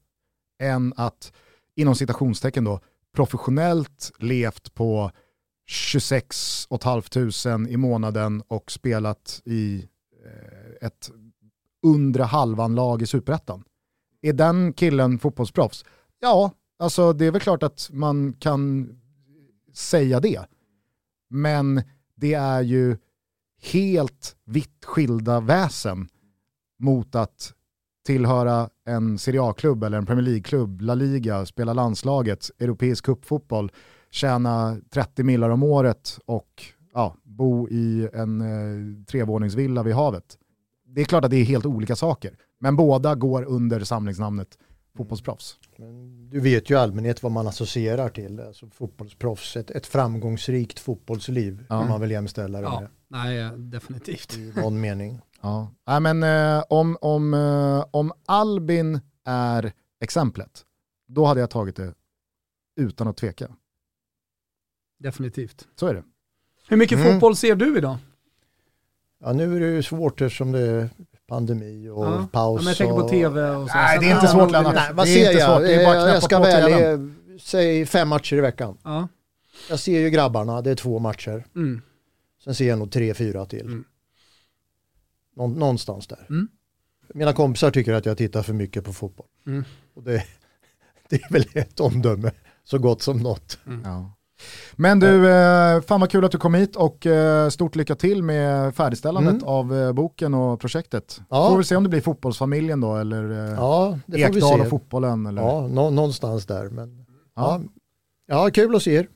än att, inom citationstecken då, professionellt levt på 26 500 i månaden och spelat i eh, ett undre halvan-lag i superettan. Är den killen fotbollsproffs? Ja, alltså det är väl klart att man kan säga det. Men det är ju helt vitt skilda väsen mot att tillhöra en Serie A-klubb eller en Premier League-klubb, La Liga, spela landslaget, europeisk cupfotboll, tjäna 30 millar om året och ja, bo i en eh, trevåningsvilla vid havet. Det är klart att det är helt olika saker, men båda går under samlingsnamnet fotbollsproffs.
Men du vet ju i allmänhet vad man associerar till, alltså fotbollsproffs, ett, ett framgångsrikt fotbollsliv ja. kan man väl jämställa det
ja. med. Nej, definitivt.
I någon mening.
Ja. Nej, men, eh, om, om, eh, om Albin är exemplet, då hade jag tagit det utan att tveka.
Definitivt.
Så är det.
Hur mycket mm. fotboll ser du idag?
Ja, nu är det ju svårt eftersom det är pandemi och ja. paus. Ja,
men jag tänker på tv och så.
Nej, det är inte svårt Lennart. Nej,
vad ser jag? Det är bara jag ska välja, säg fem matcher i veckan.
Ja.
Jag ser ju grabbarna, det är två matcher. Mm. Sen ser jag nog tre, fyra till. Mm. Nå någonstans där. Mm. Mina kompisar tycker att jag tittar för mycket på fotboll. Mm. Och det, det, är väl ett omdöme så gott som något.
Mm. Ja. Men du, eh, fan vad kul att du kom hit och eh, stort lycka till med färdigställandet mm. av eh, boken och projektet. Ja. Får vi se om det blir fotbollsfamiljen då eller ja, Ekdal och fotbollen? Eller?
Ja, nå någonstans där. Men, ja. Ja. ja, kul att se er.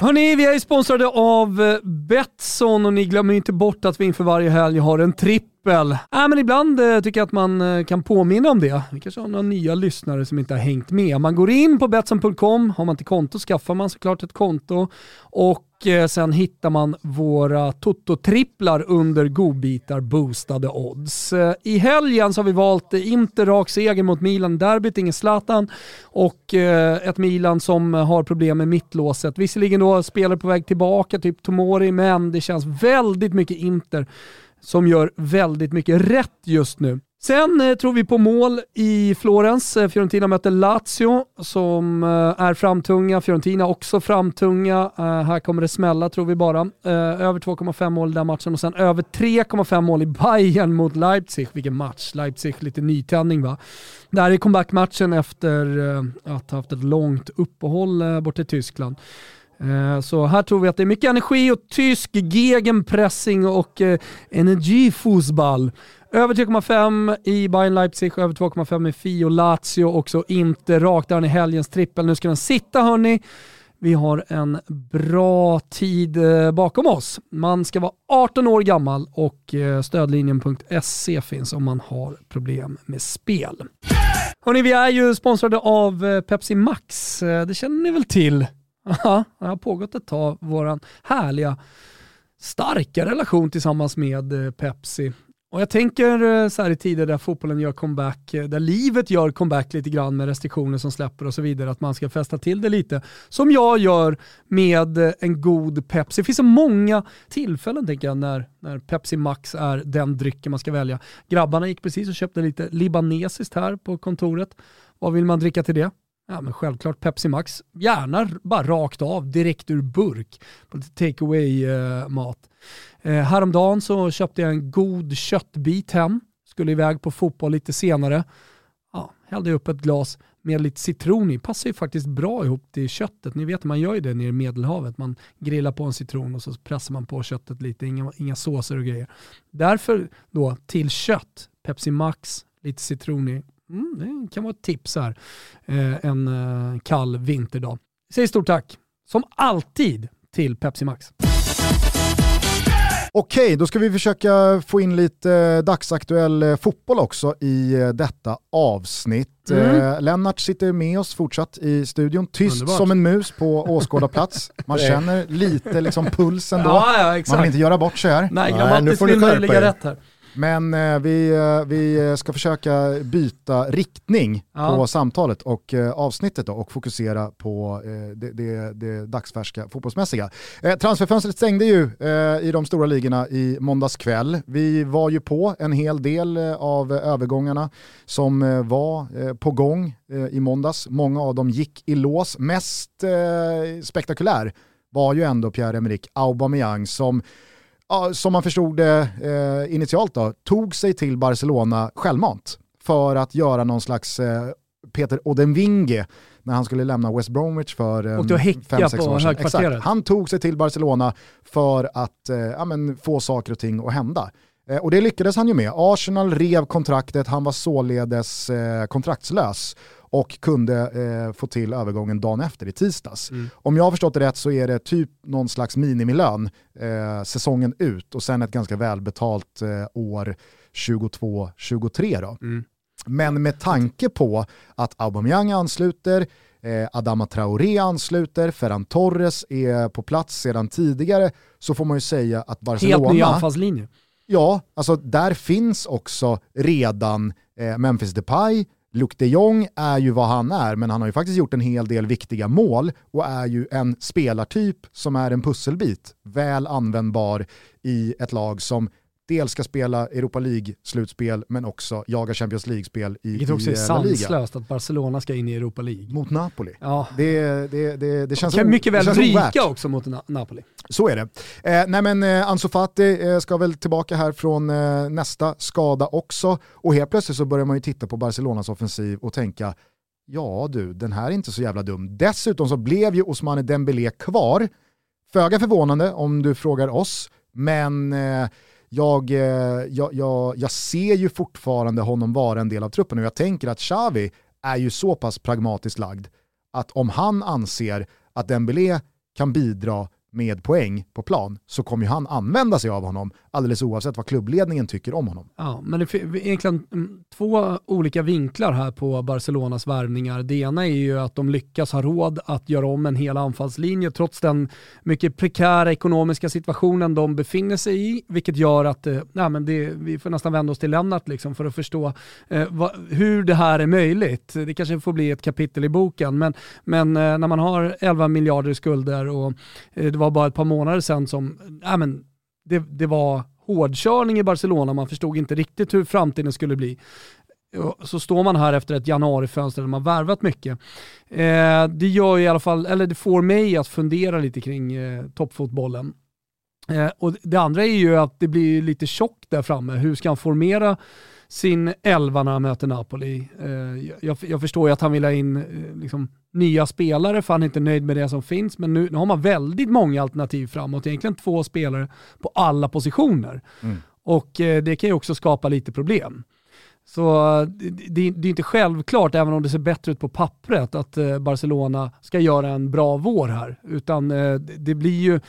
Hörni, vi är sponsrade av eh, Betsson och ni glömmer inte bort att vi inför varje helg har en trippel. Äh, men ibland eh, tycker jag att man eh, kan påminna om det. Vi kanske har några nya lyssnare som inte har hängt med. Man går in på Betsson.com, har man inte konto skaffar man såklart ett konto och eh, sen hittar man våra Toto-tripplar under godbitar boostade odds. Eh, I helgen så har vi valt Inter rak seger mot Milan derbyt, ingen Zlatan och eh, ett Milan som har problem med mittlåset. Visserligen då spelare på väg tillbaka, typ Tomori, men det känns väldigt mycket Inter som gör väldigt mycket rätt just nu. Sen eh, tror vi på mål i Florens. Eh, Fiorentina möter Lazio som eh, är framtunga. Fiorentina också framtunga. Eh, här kommer det smälla tror vi bara. Eh, över 2,5 mål i den matchen och sen över 3,5 mål i Bayern mot Leipzig. Vilken match! Leipzig lite nytändning va. Det här är comebackmatchen efter eh, att ha haft ett långt uppehåll eh, borta i Tyskland. Eh, så här tror vi att det är mycket energi och tysk gegenpressing och eh, energifotboll. Över 3,5 i Bayern Leipzig, över 2,5 i Fio Lazio också inte rakt där i helgens trippel. Nu ska den sitta hörni. Vi har en bra tid eh, bakom oss. Man ska vara 18 år gammal och eh, stödlinjen.se finns om man har problem med spel. Hörni, vi är ju sponsrade av eh, Pepsi Max. Det känner ni väl till? Ja, det har pågått ett tag, vår härliga, starka relation tillsammans med Pepsi. Och jag tänker eh, så här i tider där fotbollen gör comeback, eh, där livet gör comeback lite grann med restriktioner som släpper och så vidare, att man ska fästa till det lite. Som jag gör med eh, en god Pepsi. Det finns så många tillfällen tänker jag när, när Pepsi Max är den drycken man ska välja. Grabbarna gick precis och köpte lite libanesiskt här på kontoret. Vad vill man dricka till det? Ja men självklart Pepsi Max. Gärna bara rakt av, direkt ur burk. På lite take away-mat. Eh, häromdagen så köpte jag en god köttbit hem. Skulle iväg på fotboll lite senare. Ja, hällde upp ett glas med lite citron i. Passar ju faktiskt bra ihop till köttet. Ni vet man gör ju det nere i Medelhavet. Man grillar på en citron och så pressar man på köttet lite. Inga, inga såser och grejer. Därför då till kött, Pepsi Max, lite citron i. Mm, det kan vara ett tips här eh, en eh, kall vinterdag. Säg stort tack, som alltid, till Pepsi Max.
Okej, då ska vi försöka få in lite eh, dagsaktuell eh, fotboll också i eh, detta avsnitt. Mm. Lennart sitter med oss fortsatt i studion, tyst Underbart. som en mus på åskådarplats. Man känner lite liksom pulsen då.
Ja, ja,
Man vill inte göra bort sig här.
Nej, grammatiskt vill man ligga rätt här.
Men eh, vi, eh, vi ska försöka byta riktning ja. på samtalet och eh, avsnittet då, och fokusera på eh, det, det, det dagsfärska fotbollsmässiga. Eh, transferfönstret stängde ju eh, i de stora ligorna i måndags kväll. Vi var ju på en hel del av övergångarna som var på gång i måndags. Många av dem gick i lås. Mest spektakulär var ju ändå Pierre-Emerick Aubameyang som ja, som man förstod det eh, initialt då, tog sig till Barcelona självmant för att göra någon slags eh, Peter Odenvinge när han skulle lämna West Bromwich för
um, Och fem, sex år sedan. Exakt.
Han tog sig till Barcelona för att eh, ja, men, få saker och ting att hända. Eh, och det lyckades han ju med. Arsenal rev kontraktet, han var således eh, kontraktslös och kunde eh, få till övergången dagen efter i tisdags. Mm. Om jag har förstått det rätt så är det typ någon slags minimilön eh, säsongen ut och sen ett ganska välbetalt eh, år 22-23 Mm. Men med tanke på att Aubameyang ansluter, eh, Adama Traoré ansluter, Ferran Torres är på plats sedan tidigare så får man ju säga att Barcelona...
Helt ny anfallslinje.
Ja, alltså där finns också redan eh, Memphis Depay, Luke de Jong är ju vad han är, men han har ju faktiskt gjort en hel del viktiga mål och är ju en spelartyp som är en pusselbit, väl användbar i ett lag som dels ska spela Europa League-slutspel men också jaga Champions League-spel i,
Vilket också är sanslöst att Barcelona ska in i Europa League.
Mot Napoli. Ja. Det, det, det, det känns
Kan mycket väl ryka också mot Na Napoli.
Så är det. Eh, nej men eh, Ansu Fati eh, ska väl tillbaka här från eh, nästa skada också och helt plötsligt så börjar man ju titta på Barcelonas offensiv och tänka ja du, den här är inte så jävla dum. Dessutom så blev ju Ousmane Dembélé kvar. Föga förvånande om du frågar oss, men eh, jag, eh, jag, jag, jag ser ju fortfarande honom vara en del av truppen och jag tänker att Xavi är ju så pass pragmatiskt lagd att om han anser att Dembélé kan bidra med poäng på plan så kommer ju han använda sig av honom alldeles oavsett vad klubbledningen tycker om honom.
Ja, men det är egentligen mm, två olika vinklar här på Barcelonas värvningar. Det ena är ju att de lyckas ha råd att göra om en hel anfallslinje trots den mycket prekära ekonomiska situationen de befinner sig i, vilket gör att eh, nej, men det, vi får nästan vända oss till Lennart liksom för att förstå eh, vad, hur det här är möjligt. Det kanske får bli ett kapitel i boken, men, men eh, när man har 11 miljarder i skulder och eh, det var var bara ett par månader sedan som äh, men, det, det var hårdkörning i Barcelona, man förstod inte riktigt hur framtiden skulle bli. Så står man här efter ett januarifönster där man värvat mycket. Eh, det gör i alla fall, eller det får mig att fundera lite kring eh, toppfotbollen. Eh, och det andra är ju att det blir lite tjockt där framme. Hur ska han formera sin elva när han möter Napoli? Eh, jag, jag, förstår ju att han vill ha in eh, liksom, nya spelare för han är inte nöjd med det som finns. Men nu, nu har man väldigt många alternativ framåt, egentligen två spelare på alla positioner. Mm. Och eh, det kan ju också skapa lite problem. Så det, det, är inte självklart, även om det ser bättre ut på pappret, att Barcelona ska göra en bra vår här. Utan det blir ju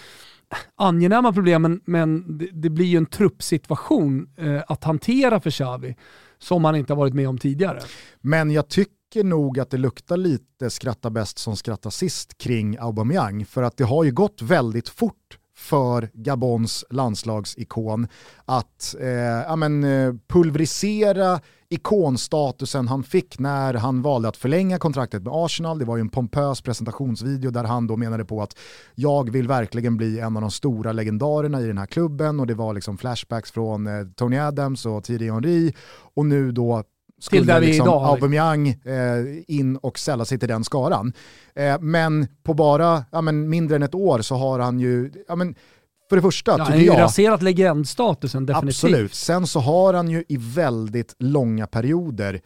angenäma problem, men, men det, det, blir ju en truppsituation eh, att hantera för Xavi som han inte har varit med om tidigare.
Men jag tycker nog att det luktar lite skratta bäst som skrattar sist kring Aubameyang. För att det har ju gått väldigt fort för Gabons landslagsikon att eh, ja, men, eh, pulverisera ikonstatusen han fick när han valde att förlänga kontraktet med Arsenal. Det var ju en pompös presentationsvideo där han då menade på att jag vill verkligen bli en av de stora legendarerna i den här klubben och det var liksom flashbacks från eh, Tony Adams och Thierry Henry och nu då skulle till där vi liksom idag, Aubameyang eh, in och sälla sig till den skaran. Eh, men på bara ja, men mindre än ett år så har han ju, ja, men, för det första ja,
tycker. Han har ju raserat legendstatusen definitivt.
Absolut, sen så har han ju i väldigt långa perioder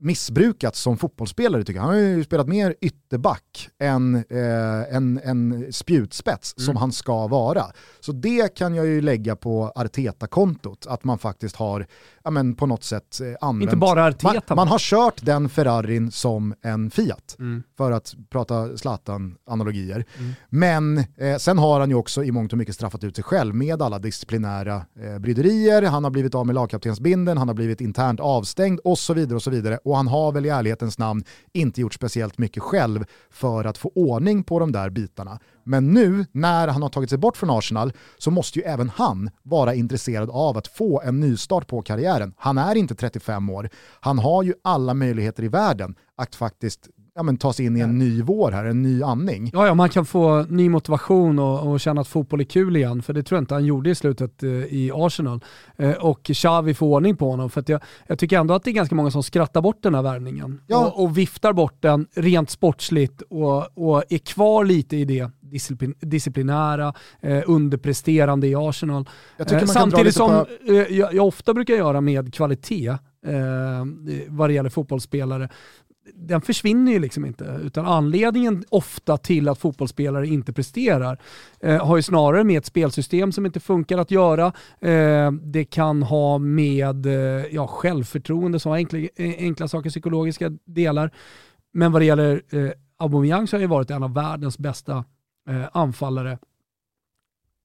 missbrukats som fotbollsspelare tycker jag. Han har ju spelat mer ytterback än eh, en, en spjutspets mm. som han ska vara. Så det kan jag ju lägga på Arteta-kontot, att man faktiskt har ja, men på något sätt eh, använt...
Inte bara Arteta.
Man, man, har kört den Ferrarin som en Fiat, mm. för att prata Zlatan-analogier. Mm. Men eh, sen har han ju också i mångt och mycket straffat ut sig själv med alla disciplinära eh, bryderier, han har blivit av med lagkaptensbinden, han har blivit internt avstängd och så vidare och så vidare. Och han har väl i ärlighetens namn inte gjort speciellt mycket själv för att få ordning på de där bitarna. Men nu när han har tagit sig bort från Arsenal så måste ju även han vara intresserad av att få en nystart på karriären. Han är inte 35 år. Han har ju alla möjligheter i världen att faktiskt ja, men, ta sig in i en ny vår här, en ny andning.
Ja, ja man kan få ny motivation och, och känna att fotboll är kul igen, för det tror jag inte han gjorde i slutet eh, i Arsenal. Eh, och Xavi får ordning på honom, för jag, jag, tycker ändå att det är ganska många som skrattar bort den här värvningen ja. och, och, viftar bort den rent sportsligt och, och är kvar lite i det disciplin, disciplinära, eh, underpresterande i Arsenal. Eh, samtidigt som på... eh, jag, jag, ofta brukar göra med kvalitet eh, vad det gäller fotbollsspelare den försvinner ju liksom inte. Utan anledningen ofta till att fotbollsspelare inte presterar eh, har ju snarare med ett spelsystem som inte funkar att göra. Eh, det kan ha med eh, ja, självförtroende, som enkla, eh, enkla saker, psykologiska delar. Men vad det gäller eh, Aubameyang så har han ju varit en av världens bästa eh, anfallare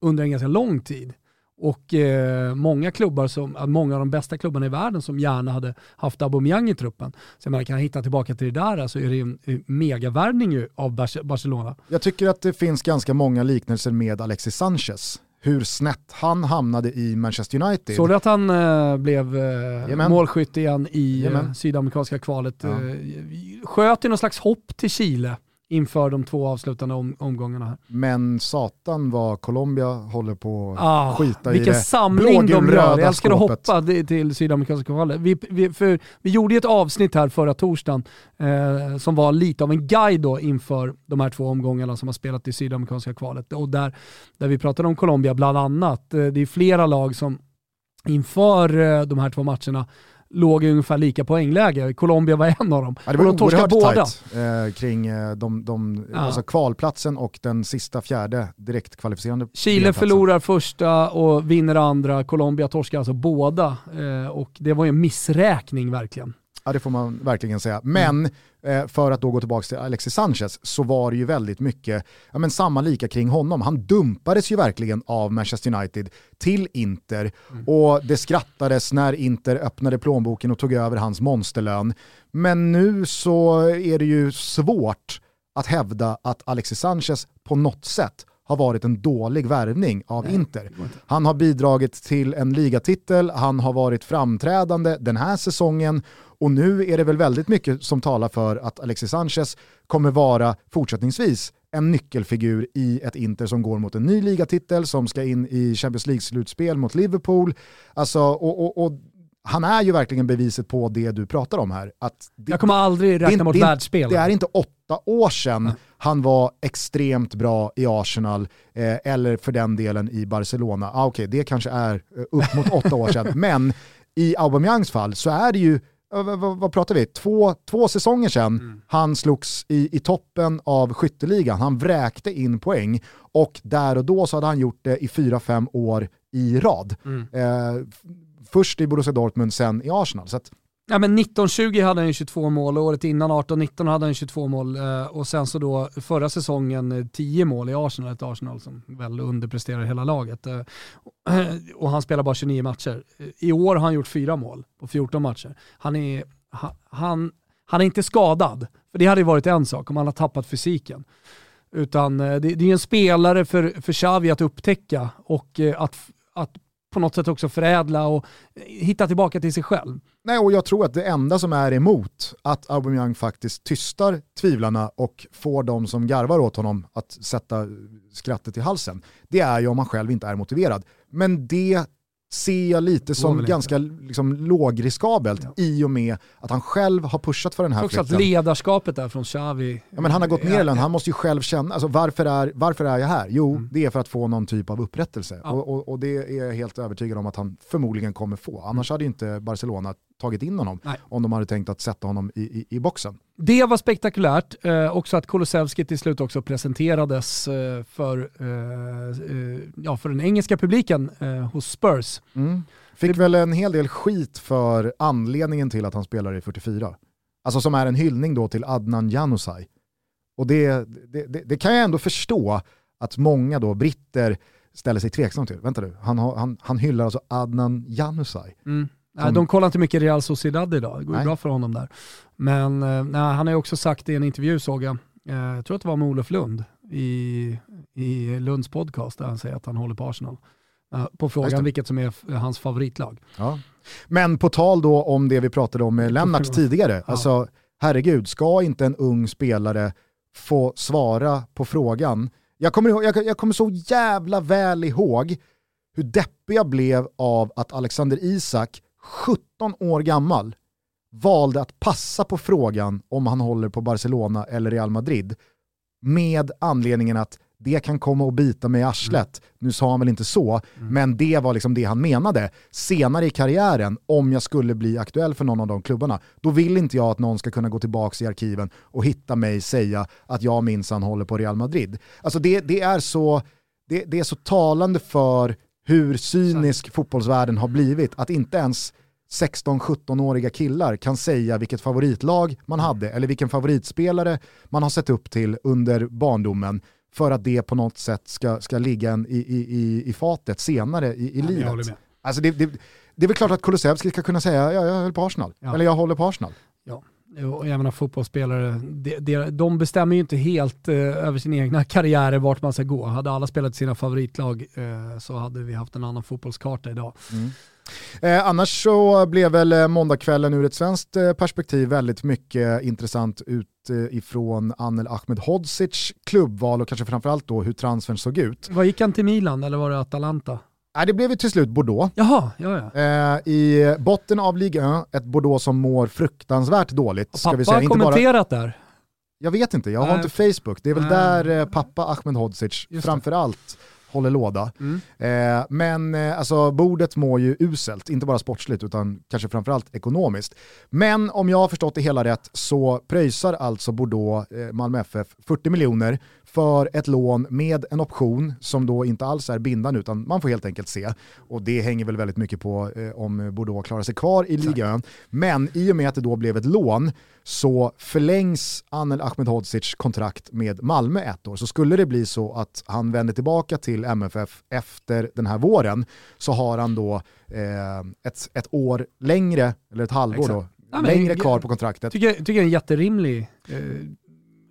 under en ganska lång tid. Och eh, många klubbar, som, många av de bästa klubbarna i världen som gärna hade haft Aubameyang i truppen. Så man kan hitta tillbaka till det där så är det en megavärvning av Barcelona.
Jag tycker att det finns ganska många liknelser med Alexis Sanchez hur snett han hamnade i Manchester United.
Såg du att han äh, blev äh, målskytt igen i äh, sydamerikanska kvalet? Ja. sköt i någon slags hopp till Chile inför de två avslutande om, omgångarna. Här.
Men satan vad Colombia håller på att ah, skita
i det samling de gör. Jag älskar att hoppa till sydamerikanska kvalet. Vi, vi, vi gjorde ett avsnitt här förra torsdagen eh, som var lite av en guide då inför de här två omgångarna som har spelat i sydamerikanska kvalet. Och där, där vi pratade om Colombia bland annat. Eh, det är flera lag som inför eh, de här två matcherna låg i ungefär lika poängläge. Colombia var en av dem.
Ja, det var och de oerhört båda. eh, kring eh, de, de, ja. alltså kvalplatsen och den sista fjärde direkt kvalificerande
Chile förlorar första och vinner andra. Colombia torskar alltså båda. Eh, och det var ju en missräkning verkligen.
Ja det får man verkligen säga. Men eh, för att då gå tillbaka till Alexis Sanchez så var det ju väldigt mycket ja, men samma lika kring honom. Han dumpades ju verkligen av Manchester United till Inter mm. och det skrattades när Inter öppnade plånboken och tog över hans monsterlön. Men nu så är det ju svårt att hävda att Alexis Sanchez på något sätt har varit en dålig värvning av Nej, Inter. Han har bidragit till en ligatitel, han har varit framträdande den här säsongen och nu är det väl väldigt mycket som talar för att Alexis Sanchez kommer vara fortsättningsvis en nyckelfigur i ett Inter som går mot en ny ligatitel, som ska in i Champions League-slutspel mot Liverpool. Alltså, och, och, och han är ju verkligen beviset på det du pratar om här. Att
det, jag kommer aldrig räkna det, mot världsspel.
Det är inte åtta år sedan mm. han var extremt bra i Arsenal, eh, eller för den delen i Barcelona. Ah, Okej, okay, det kanske är eh, upp mot åtta år sedan, men i Aubameyangs fall så är det ju vad, vad pratar vi, två, två säsonger sedan mm. han slogs i, i toppen av skytteligan. Han vräkte in poäng och där och då så hade han gjort det i fyra, fem år i rad. Mm. Eh, först i Borussia Dortmund, sen i Arsenal. Så att,
Ja men 1920 hade han 22 mål året innan 18-19 hade han 22 mål eh, och sen så då förra säsongen eh, 10 mål i Arsenal, ett Arsenal som väl underpresterar hela laget. Eh, och han spelar bara 29 matcher. I år har han gjort 4 mål på 14 matcher. Han är, han, han är inte skadad, för det hade ju varit en sak om han har tappat fysiken. Utan det, det är en spelare för, för Xavi att upptäcka och att, att på något sätt också förädla och hitta tillbaka till sig själv.
Nej, och jag tror att det enda som är emot att Aubameyang faktiskt tystar tvivlarna och får de som garvar åt honom att sätta skrattet i halsen, det är ju om han själv inte är motiverad. Men det ser jag lite som ganska liksom, lågriskabelt ja. i och med att han själv har pushat för den här
också flykten. att ledarskapet där från Xavi.
Ja, men han har gått ner i han måste ju själv känna, alltså, varför, är, varför är jag här? Jo, mm. det är för att få någon typ av upprättelse. Ja. Och, och, och, det är jag helt övertygad om att han förmodligen kommer få. Annars mm. hade inte Barcelona tagit in honom Nej. om de hade tänkt att sätta honom i, i, i boxen.
Det var spektakulärt, eh, också att Kulusevski till slut också presenterades eh, för, eh, eh, ja, för den engelska publiken eh, hos Spurs.
Mm. Fick väl en hel del skit för anledningen till att han spelar i 44. Alltså som är en hyllning då till Adnan Januzaj. Och det, det, det, det kan jag ändå förstå att många då britter ställer sig tveksam till. Vänta du, han, han, han hyllar alltså Adnan Januzaj. Mm.
Nej, de kollar inte mycket Real Sociedad idag, det går ju bra för honom där. Men eh, nej, han har ju också sagt i en intervju såg jag, eh, jag tror att det var med Olof Lund i, i Lunds podcast där han säger att han håller på Arsenal. Eh, på frågan vilket som är hans favoritlag.
Ja. Men på tal då om det vi pratade om med Lennart tidigare, ja. alltså herregud, ska inte en ung spelare få svara på frågan? Jag kommer, ihåg, jag, jag kommer så jävla väl ihåg hur deppig jag blev av att Alexander Isak 17 år gammal, valde att passa på frågan om han håller på Barcelona eller Real Madrid med anledningen att det kan komma och bita mig i arslet. Mm. Nu sa han väl inte så, mm. men det var liksom det han menade. Senare i karriären, om jag skulle bli aktuell för någon av de klubbarna, då vill inte jag att någon ska kunna gå tillbaka i arkiven och hitta mig säga att jag minsann håller på Real Madrid. Alltså det, det är så, det, det är så talande för hur cynisk Exakt. fotbollsvärlden har blivit. Att inte ens 16-17-åriga killar kan säga vilket favoritlag man hade eller vilken favoritspelare man har sett upp till under barndomen för att det på något sätt ska, ska ligga en i, i, i fatet senare i, i ja, livet. Alltså det, det, det är väl klart att Kulusevski ska kunna säga ja, jag håller på Arsenal, ja. eller jag håller på Arsenal.
Och jag menar fotbollsspelare, de, de, de bestämmer ju inte helt eh, över sina egna karriärer vart man ska gå. Hade alla spelat sina favoritlag eh, så hade vi haft en annan fotbollskarta idag. Mm.
Eh, annars så blev väl eh, måndagskvällen ur ett svenskt eh, perspektiv väldigt mycket intressant utifrån eh, Anel Ahmedhodzic klubbval och kanske framförallt då hur transfern såg ut.
Vad gick han till Milan eller var det Atalanta?
Nej, det blev ju till slut Bordeaux.
Jaha, ja,
ja. Eh, I botten av Ligue 1, ett Bordeaux som mår fruktansvärt dåligt.
Ska pappa har kommenterat bara... där.
Jag vet inte, jag har Nej. inte Facebook. Det är väl Nej. där eh, pappa Ahmedhodzic framförallt håller låda. Mm. Eh, men eh, alltså, bordet mår ju uselt, inte bara sportsligt utan kanske framförallt ekonomiskt. Men om jag har förstått det hela rätt så pröjsar alltså Bordeaux eh, Malmö FF 40 miljoner för ett lån med en option som då inte alls är bindande utan man får helt enkelt se. Och det hänger väl väldigt mycket på eh, om Bordeaux klarar sig kvar i ligan. Men i och med att det då blev ett lån så förlängs Anel Ahmedhodzic kontrakt med Malmö ett år. Så skulle det bli så att han vänder tillbaka till MFF efter den här våren så har han då eh, ett, ett år längre, eller ett halvår Exakt. då, ja, längre kvar på kontraktet.
Tycker, tycker jag är en jätterimlig eh,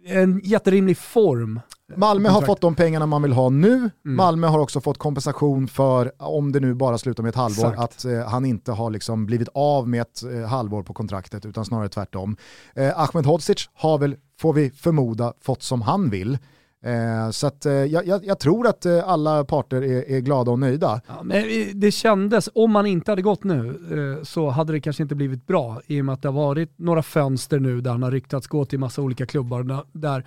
en jätterimlig form.
Malmö har fått de pengarna man vill ha nu. Mm. Malmö har också fått kompensation för, om det nu bara slutar med ett halvår, Exakt. att eh, han inte har liksom blivit av med ett eh, halvår på kontraktet utan snarare tvärtom. Eh, Ahmed Hodzic har väl, får vi förmoda, fått som han vill. Eh, så att, eh, jag, jag, tror att eh, alla parter är, är, glada och nöjda.
Ja, men det kändes, om man inte hade gått nu eh, så hade det kanske inte blivit bra i och med att det har varit några fönster nu där han har ryktats gå till massa olika klubbar där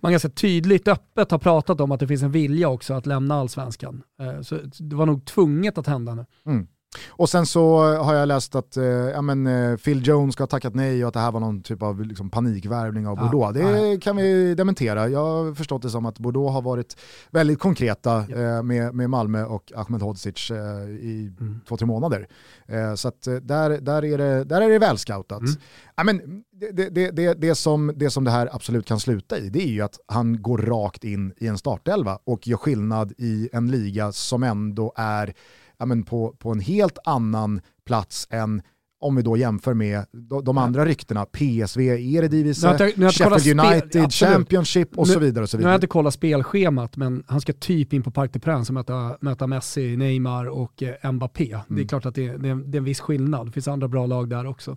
man ganska tydligt öppet har pratat om att det finns en vilja också att lämna allsvenskan. Eh, så det var nog tvunget att hända nu. Mm.
Och sen så har jag läst att eh, ja, men, eh, Phil Jones ska ha tackat nej och att det här var någon typ av liksom, panikvärvning av Bordeaux. Ja, det nej. kan vi dementera. Jag har förstått det som att Bordeaux har varit väldigt konkreta ja. eh, med, med Malmö och Ahmed Hodzic eh, i mm. två, tre månader. Eh, så att, eh, där, där, är det, där är det välscoutat. Mm. Ja, men, det, det, det, det, som, det som det här absolut kan sluta i det är ju att han går rakt in i en startelva och gör skillnad i en liga som ändå är ja, men på, på en helt annan plats än om vi då jämför med de, andra ryktena, PSV, Eredivisie,
Sheffield
United, spel, Championship och
nu,
så vidare. Och så vidare.
Nu har jag inte kollat spelschemat, men han ska typ in på Parc des Princes och möta, möta Messi, Neymar och eh, Mbappé. Mm. Det är mm. klart att det, det, är, det, är en viss skillnad. Det finns andra bra lag där också.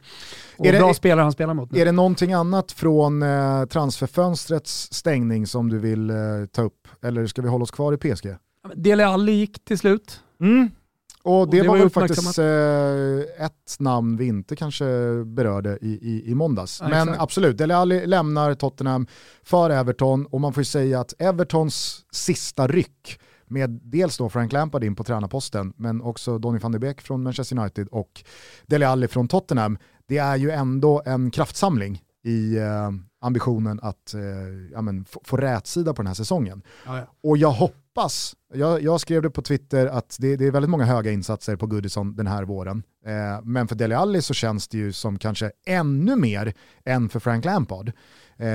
Och är det, bra spelare han spelar mot. Nu.
Är det någonting annat från eh, transferfönstrets stängning som du vill eh, ta upp? Eller ska vi hålla oss kvar i PSG?
Dele Alli gick till slut.
Mm. Och det, och det var, var väl faktiskt eh, ett namn vi inte kanske berörde i, i, i måndags. Ja, Men exakt. absolut, Dele Alli lämnar Tottenham för Everton och man får ju säga att Evertons sista ryck med dels då Frank Lampard in på tränarposten, men också Donny van de Beek från Manchester United och Dele Alli från Tottenham, det är ju ändå en kraftsamling i eh, ambitionen att eh, ja, men, få, få rätsida på den här säsongen. Ja, ja. Och jag hoppas, jag, jag, skrev det på Twitter att det, det, är väldigt många höga insatser på Goodison den här våren. Eh, men för Dele Alli så känns det ju som kanske ännu mer än för Frank Lampard. Eh,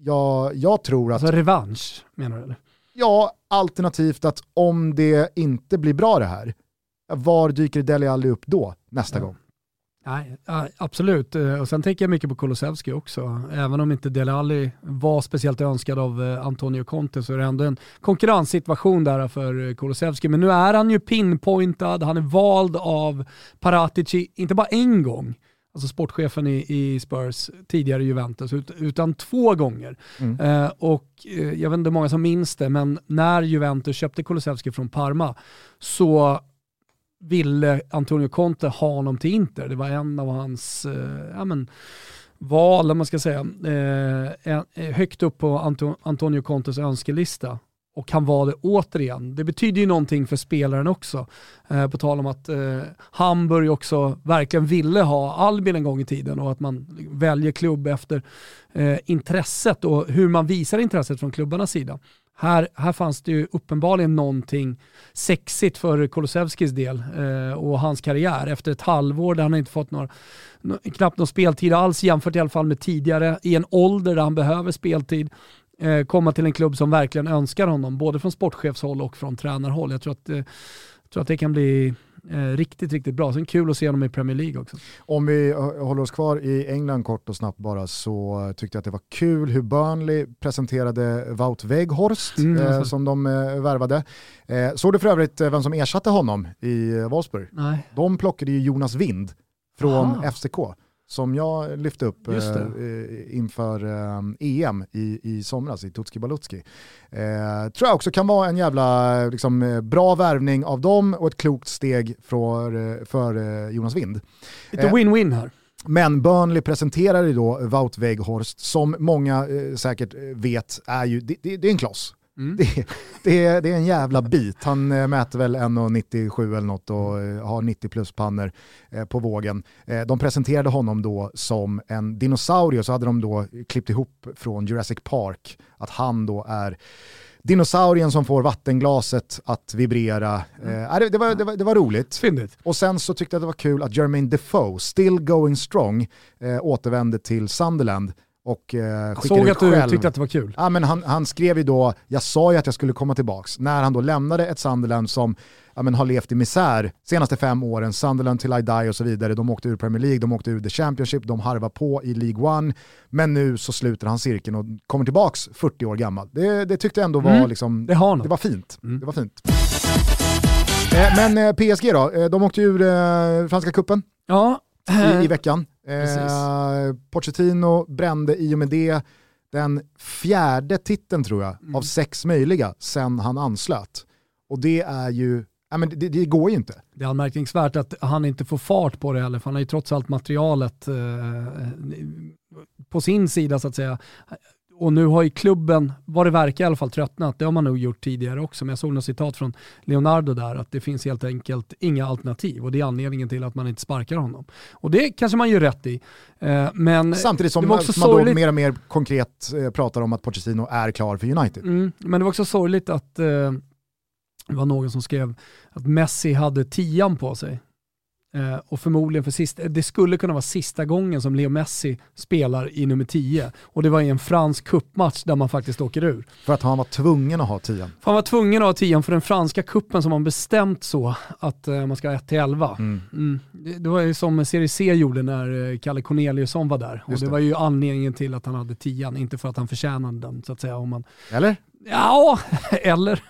jag, jag tror att...
Alltså revansch menar du? Eller?
Ja, alternativt att om det inte blir bra det här, var dyker Dele Alli upp då nästa gång?
Nej, absolut. Eh, och sen tänker jag mycket på Kulusevski också. Även om inte Dele Alli var speciellt önskad av eh, Antonio Conte så är det ändå en konkurrenssituation där för eh, Kulusevski. Men nu är han ju pinpointad, han är vald av Paratici, inte bara en gång, alltså sportchefen i, i Spurs, tidigare Juventus, ut, utan två gånger. Mm. Eh, och eh, jag vet inte hur många som minns det, men när Juventus köpte Kulusevski från Parma så ville Antonio Conte ha honom till Inter. Det var en av hans eh, ja, men, val, man ska säga, eh, eh, högt upp på Anto Antonio Contes önskelista. Och han var det återigen. Det betyder ju någonting för spelaren också. Eh, på tal om att eh, Hamburg också verkligen ville ha Albin en gång i tiden och att man väljer klubb efter eh, intresset och hur man visar intresset från klubbarnas sida. Här, här fanns det ju uppenbarligen någonting sexigt för Kulusevskis del eh, och hans karriär. Efter ett halvår där han inte fått några, knappt någon speltid alls jämfört i alla fall med tidigare, i en ålder där han behöver speltid, eh, komma till en klubb som verkligen önskar honom, både från sportchefshåll och från tränarhåll. Jag tror att, eh, tror att det kan bli Eh, riktigt, riktigt bra. Sen kul att se honom i Premier League också.
Om vi håller oss kvar i England kort och snabbt bara så tyckte jag att det var kul hur Burnley presenterade Wout Weghorst mm, eh, alltså. som de eh, värvade. Eh, såg du för övrigt eh, vem som ersatte honom i eh, Wolfsburg?
Nej.
De plockade ju Jonas Vind från Aha. FCK som jag lyfte upp eh, inför eh, EM i, i somras i Tutski Balutski. Eh, tror jag också kan vara en jävla liksom, eh, bra värvning av dem och ett klokt steg för, eh, för eh, Jonas Wind.
Lite win-win här.
Men Burnley presenterade då Wout Weghorst som många säkert vet är ju, det, det, det är en kloss. Mm. Det, det, är, det är en jävla bit. Han äh, mäter väl 1,97 eller något och äh, har 90 plus pannor äh, på vågen. de presenterade honom då som en dinosaurie så hade de då klippt ihop från Jurassic Park att han då är dinosaurien som får vattenglaset att vibrera. Mm. det, det, var, det, var, det var roligt.
Fyndigt.
Och sen så tyckte jag det var kul att Jermaine Defoe, still going strong, återvände till Sunderland och eh,
Såg att du själv. tyckte att det var kul.
Ja, men han, han skrev ju då, jag sa ju att jag skulle komma tillbaks, när han då lämnade ett Sunderland som ja, men har levt i misär senaste fem åren, Sunderland till I die och så vidare. De åkte ur Premier League, de åkte ur The Championship, de harvar på i League One, men nu så sluter han cirkeln och kommer tillbaks 40 år gammal. Det, det tyckte jag ändå var, mm. liksom,
det, har
det var fint. Mm. Det var fint. Eh, men eh, PSG då, eh, de åkte ur Franska kuppen
ja.
i, i veckan. Eh, Pochettino brände i och med det den fjärde titeln tror jag, mm. av sex möjliga sen han anslöt. Och det är ju, ja, men det, det, går ju inte.
Det är anmärkningsvärt att han inte får fart på det heller, för han har ju trots allt materialet eh, på sin sida så att säga och nu har ju klubben, vad det verkar i alla fall, tröttnat. Det har man nog gjort tidigare också, men jag såg något citat från Leonardo där, att det finns helt enkelt inga alternativ och det är anledningen till att man inte sparkar honom. Och det kanske man gör rätt i. Eh, men
Samtidigt som man då mer och mer konkret eh, pratar om att Pochettino är klar för United.
Mm, men det var också sorgligt att eh, det var någon som skrev att Messi hade tian på sig och förmodligen för sista, det skulle kunna vara sista gången som Leo Messi spelar i nummer 10. Och det var i en fransk kuppmatch där man faktiskt åker ur.
För att han var tvungen att ha 10. För
han var tvungen att ha 10 för den franska kuppen som man bestämt så att eh, man ska ha 1-11. Mm. Mm. Det, var ju som Serie C gjorde när eh, Kalle Corneliusson var där. och det, det, var ju anledningen till att han hade 10 inte för att han förtjänade den så att säga. Om man...
Eller?
Ja, eller.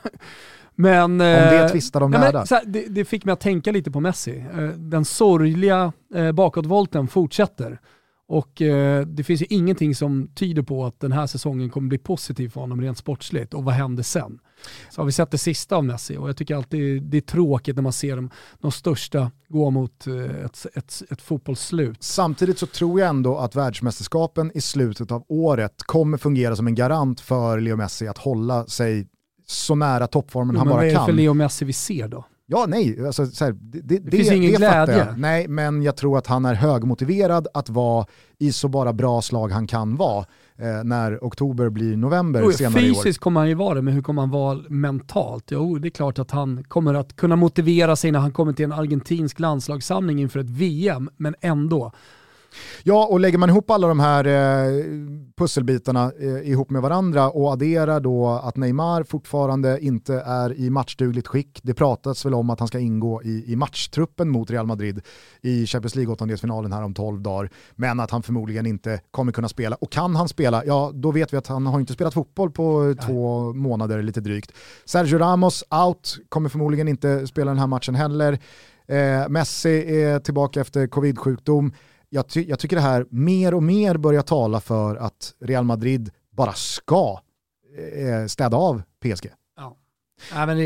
Men, Om
det eh, tvistar de
lärda. Ja, det, det, fick mig att tänka lite på Messi. Eh, den sorgliga eh, bakåtvolten fortsätter. Och det finns ju ingenting som tyder på att den här säsongen kommer bli positiv för honom rent sportsligt. Och vad händer sen? Så har vi sett det sista av Messi och jag tycker alltid det är tråkigt när man ser de, de största gå mot ett, ett, ett fotbollsslut.
Samtidigt så tror jag ändå att världsmästerskapen i slutet av året kommer fungera som en garant för Leo Messi att hålla sig så nära toppformen jo, han bara kan. Men vad är
det för Leo Messi vi ser då?
Ja, nej, alltså, så här, det, det,
det, finns ingen
det
glädje.
Nej, men jag tror att han är högmotiverad att vara i så bara bra slag han kan vara eh, när oktober blir november jo, senare
i år. Fysiskt kommer han ju vara det, men hur kommer han vara mentalt? Jo, det är klart att han kommer att kunna motivera sig när han kommer till en argentinsk landslagssamling inför ett VM, men ändå.
Ja, och lägger man ihop alla de här eh, pusselbitarna eh, ihop med varandra och adderar då att Neymar fortfarande inte är i matchdugligt skick. Det pratas väl om att han ska ingå i, i matchtruppen mot Real Madrid i Champions League-åttondelsfinalen här om 12 dagar. Men att han förmodligen inte kommer kunna spela. Och kan han spela, ja då vet vi att han har inte spelat fotboll på Nej. två månader lite drygt. Sergio Ramos out, kommer förmodligen inte spela den här matchen heller. Eh, Messi är tillbaka efter covid-sjukdom jag, ty jag, tycker det här mer och mer börjar tala för att Real Madrid bara ska eh, eh städa av PSG.
Ja. Ja, men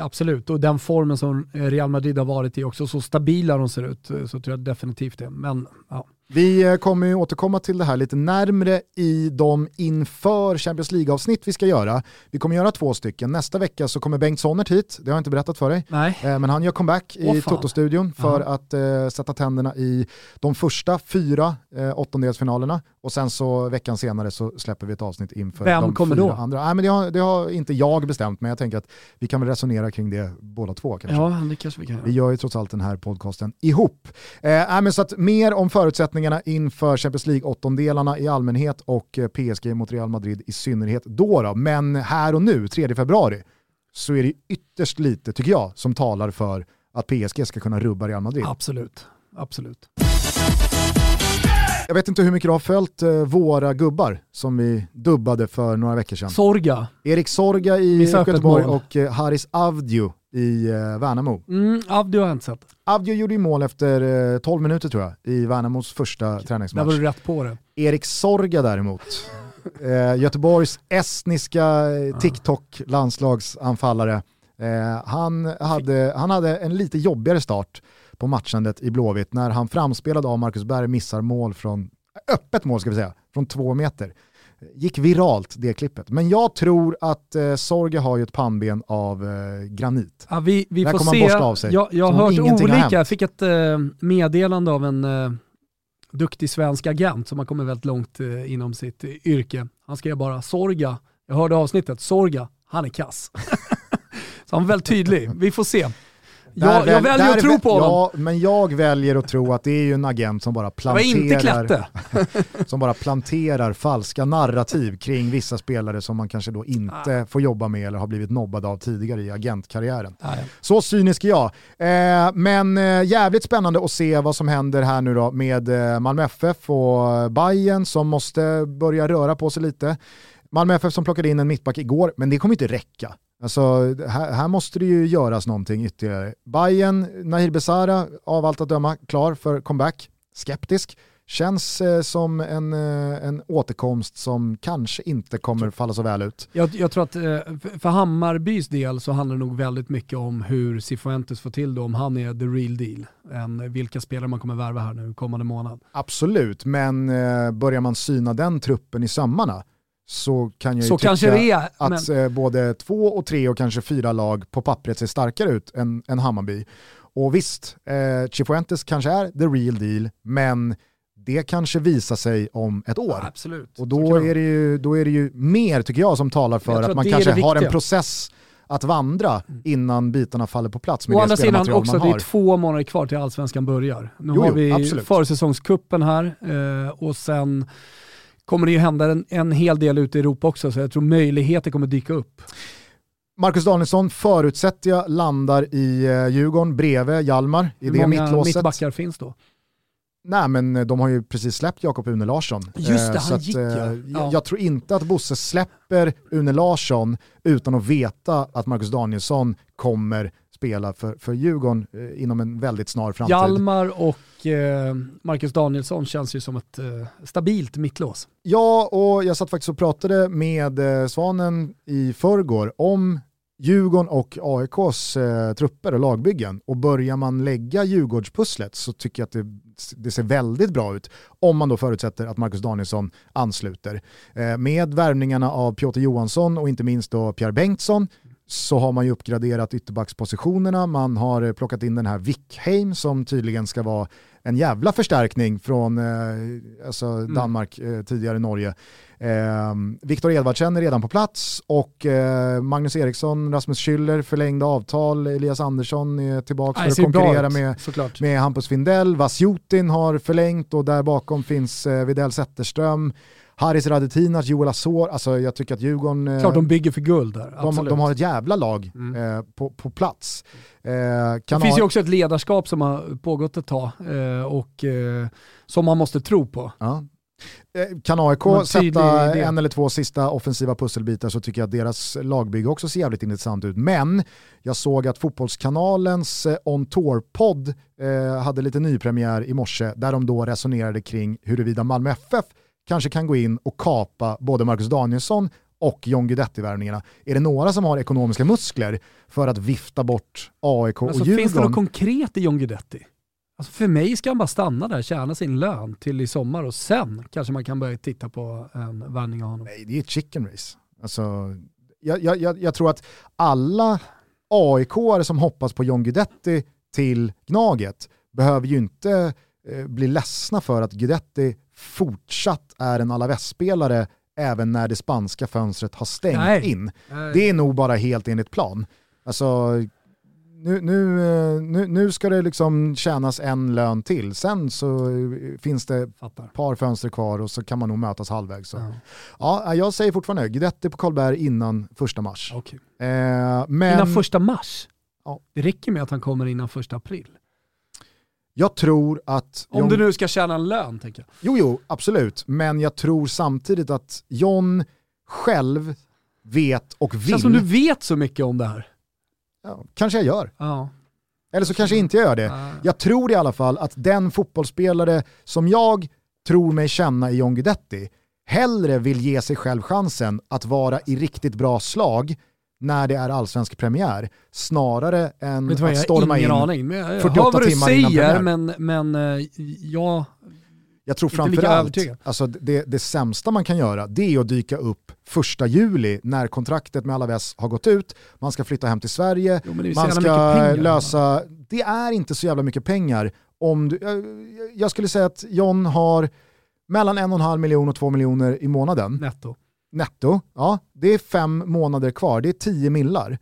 absolut, och den formen som Real Madrid har varit i också, så stabila de ser ut, eh, så tror jag definitivt det. Men ja.
Vi eh, kommer ju återkomma till det här lite närmre i de inför Champions League-avsnitt vi ska göra. Vi kommer göra två stycken. Nästa vecka så kommer Bengt Sonnert hit, det har jag inte berättat för dig.
Nej.
Eh, men han gör comeback i Toto-studion för uh -huh. att eh, sätta tänderna i de första fyra eh, åttondelsfinalerna och sen så veckan senare så släpper vi ett avsnitt inför
Vem
de
kommer
fyra
då?
andra. Nej, men det, har, det har inte jag bestämt, men jag tänker att vi kan väl resonera kring det båda två kanske.
Ja, det kanske vi kan.
Vi gör ju trots allt den här podcasten ihop. Eh, men så att mer om förutsättningarna inför Champions League-åttondelarna i allmänhet och eh, PSG mot Real Madrid i synnerhet då, då. Men här och nu, 3 februari, så är det ytterst lite, tycker jag, som talar för att PSG ska kunna rubba Real Madrid.
Absolut, absolut.
Jag vet inte hur mycket du har följt eh, våra gubbar som vi dubbade för några veckor sedan.
Sorga.
Erik Sorga i Göteborg och eh, Haris Avdio i eh, Värnamo.
Mm, Avdio har jag inte sett.
Avdio gjorde ju mål efter eh, 12 minuter tror jag i Värnamos första träningsmatch.
Där var du rätt på det.
Erik Sorga däremot, eh, Göteborgs estniska eh, TikTok-landslagsanfallare, eh, han, hade, han hade en lite jobbigare start på matchandet i Blåvitt när han framspelad av Marcus Berg missar mål från, öppet mål ska vi säga, från två meter. Gick viralt det klippet. Men jag tror att eh, Sorge har ju ett pannben av eh, granit.
Ja, vi vi får se. Av sig, jag, jag har hört olika, jag fick ett eh, meddelande av en eh, duktig svensk agent som har kommit väldigt långt eh, inom sitt yrke. Han skrev bara Sorga, jag hörde avsnittet, Sorga, han är kass. Så han var väldigt tydlig, vi får se. Jag, jag väljer att tro på honom.
Ja, men jag väljer att tro att det är en agent som bara planterar, som bara planterar falska narrativ kring vissa spelare som man kanske då inte ah. får jobba med eller har blivit nobbad av tidigare i agentkarriären. Ah, ja. Så cynisk är jag. Eh, men eh, jävligt spännande att se vad som händer här nu då med eh, Malmö FF och Bayern som måste börja röra på sig lite. Malmö FF som plockade in en mittback igår, men det kommer inte räcka. Alltså, här, här, måste det ju göras någonting ytterligare. Bayern, Nahir Besara, av allt att döma, klar för comeback. Skeptisk. Känns eh, som en, eh, en återkomst som kanske inte kommer falla så väl ut.
Jag, jag tror att eh, för Hammarbys del så handlar det nog väldigt mycket om hur Cifuentes får till det, om han är the real deal, än vilka spelare man kommer värva här nu kommande månad.
Absolut, men eh, börjar man syna den truppen i sömmarna så kan jag ju
så
tycka
kanske det är,
att men... Eh, både två och tre och kanske fyra lag på pappret ser starkare ut än, än Hammarby. Och visst, eh, Chifuentes kanske är the real deal, men det kanske visar sig om ett år.
Ja, absolut.
Och då är, det ju, då är det ju mer, tycker jag, som talar för att man kanske har en process att vandra mm. innan bitarna faller på plats med
Å andra sidan också, det är två månader kvar till allsvenskan börjar. Nu
jo,
har vi
absolut.
försäsongskuppen här eh, och sen kommer det ju hända en, en hel del ute i Europa också, så jag tror möjligheter kommer dyka upp.
Marcus Danielsson förutsätter jag landar i eh, Djurgården bredvid Hjalmar i
Hur
det
många
mittlåset.
mittbackar finns då?
Nej men eh, de har ju precis släppt Jakob Une Larsson.
Just det,
eh,
han
att,
gick ja.
eh,
ja.
Jag tror inte att Bosse släpper Une Larsson utan att veta att Marcus Danielsson kommer spela för, för Djurgården eh, inom en väldigt snar framtid.
Hjalmar och eh, Marcus Danielsson känns ju som ett eh, stabilt mittlås.
Ja, och jag satt faktiskt och pratade med eh, Svanen i förrgår om Djurgården och AIKs eh, trupper och lagbyggen och börjar man lägga Djurgårdspusslet så tycker jag att det, det, ser väldigt bra ut om man då förutsätter att Marcus Danielsson ansluter. Eh, med värvningarna av Piotr Johansson och inte minst då Pierre Bengtsson så har man ju uppgraderat ytterbackspositionerna, man har eh, plockat in den här Wickheim som tydligen ska vara en jävla förstärkning från eh, alltså mm. Danmark, eh, tidigare Norge. Eh, Viktor Edvardsen är redan på plats och eh, Magnus Eriksson, Rasmus Schüller förlängda avtal, Elias Andersson är tillbaka för att konkurrera med, med Hampus Findell, Vasjutin har förlängt och där bakom finns eh, Videll Zetterström. Haris Radetinac, Joel Asor, alltså jag tycker att Djurgården...
Eh, Klart de bygger för guld där,
de, de, har ett jävla lag mm. eh, på, på plats.
Eh, det finns ju också ett ledarskap som har pågått ett tag eh, och eh, som man måste tro på.
Ja. Eh, kan AIK sätta en eller två sista offensiva pusselbitar så tycker jag att deras lagbygge också ser jävligt intressant ut. Men jag såg att Fotbollskanalens On Tour-podd hade lite nypremiär i morse där de då resonerade kring huruvida Malmö FF kanske kan gå in och kapa både Marcus Danielsson och John Guidetti-värvningarna. Är det några som har ekonomiska muskler för att vifta bort AIK och
alltså,
Djurgården?
Finns det något konkret i John Guidetti? Alltså för mig ska han bara stanna där, tjäna sin lön till i sommar och sen kanske man kan börja titta på en värvning av honom.
Nej, det är ett chicken race. Alltså, jag, jag, jag tror att alla aik som hoppas på John Guidetti till Gnaget behöver ju inte eh, bli ledsna för att Guidetti fortsatt är en Alaves-spelare även när det spanska fönstret har stängt Nej. in. Nej. Det är nog bara helt enligt plan. Alltså, nu, nu, eh, nu, nu ska det liksom tjänas en lön till, sen så finns det ett par fönster kvar och så kan man nog mötas halvvägs. Så. Ja. ja, jag säger fortfarande Guidetti på Karlberg innan första mars.
Okay. Eh, men... Innan första mars? Ja. Det räcker med att han kommer innan första april.
Jag tror att...
Om John... du nu ska tjäna en lön tänker jag.
Jo, jo, absolut. Men jag tror samtidigt att John själv vet och vill... Känns
som du vet så mycket om det här.
Ja, kanske jag gör.
Ja.
Eller så kanske inte jag gör det. Ja. Jag tror i alla fall att den fotbollsspelare som jag tror mig känna i John Guidetti hellre vill ge sig själv chansen att vara i riktigt bra slag när det är allsvensk premiär snarare än
Vet att
storma in
aning. Men jag, 48 jag timmar säger, innan premiär. Men, men eh, jag
jag tror framförallt, alltså det, det sämsta man kan göra det är att dyka upp första juli när kontraktet med Alaves har gått ut, man ska flytta hem till Sverige,
jo,
man ska pengar, lösa, det är inte så jävla mycket pengar. Om du, jag, jag skulle säga att John har mellan en och en halv miljon och två miljoner i månaden.
Netto
netto, ja, det är fem månader kvar, det är tio millar.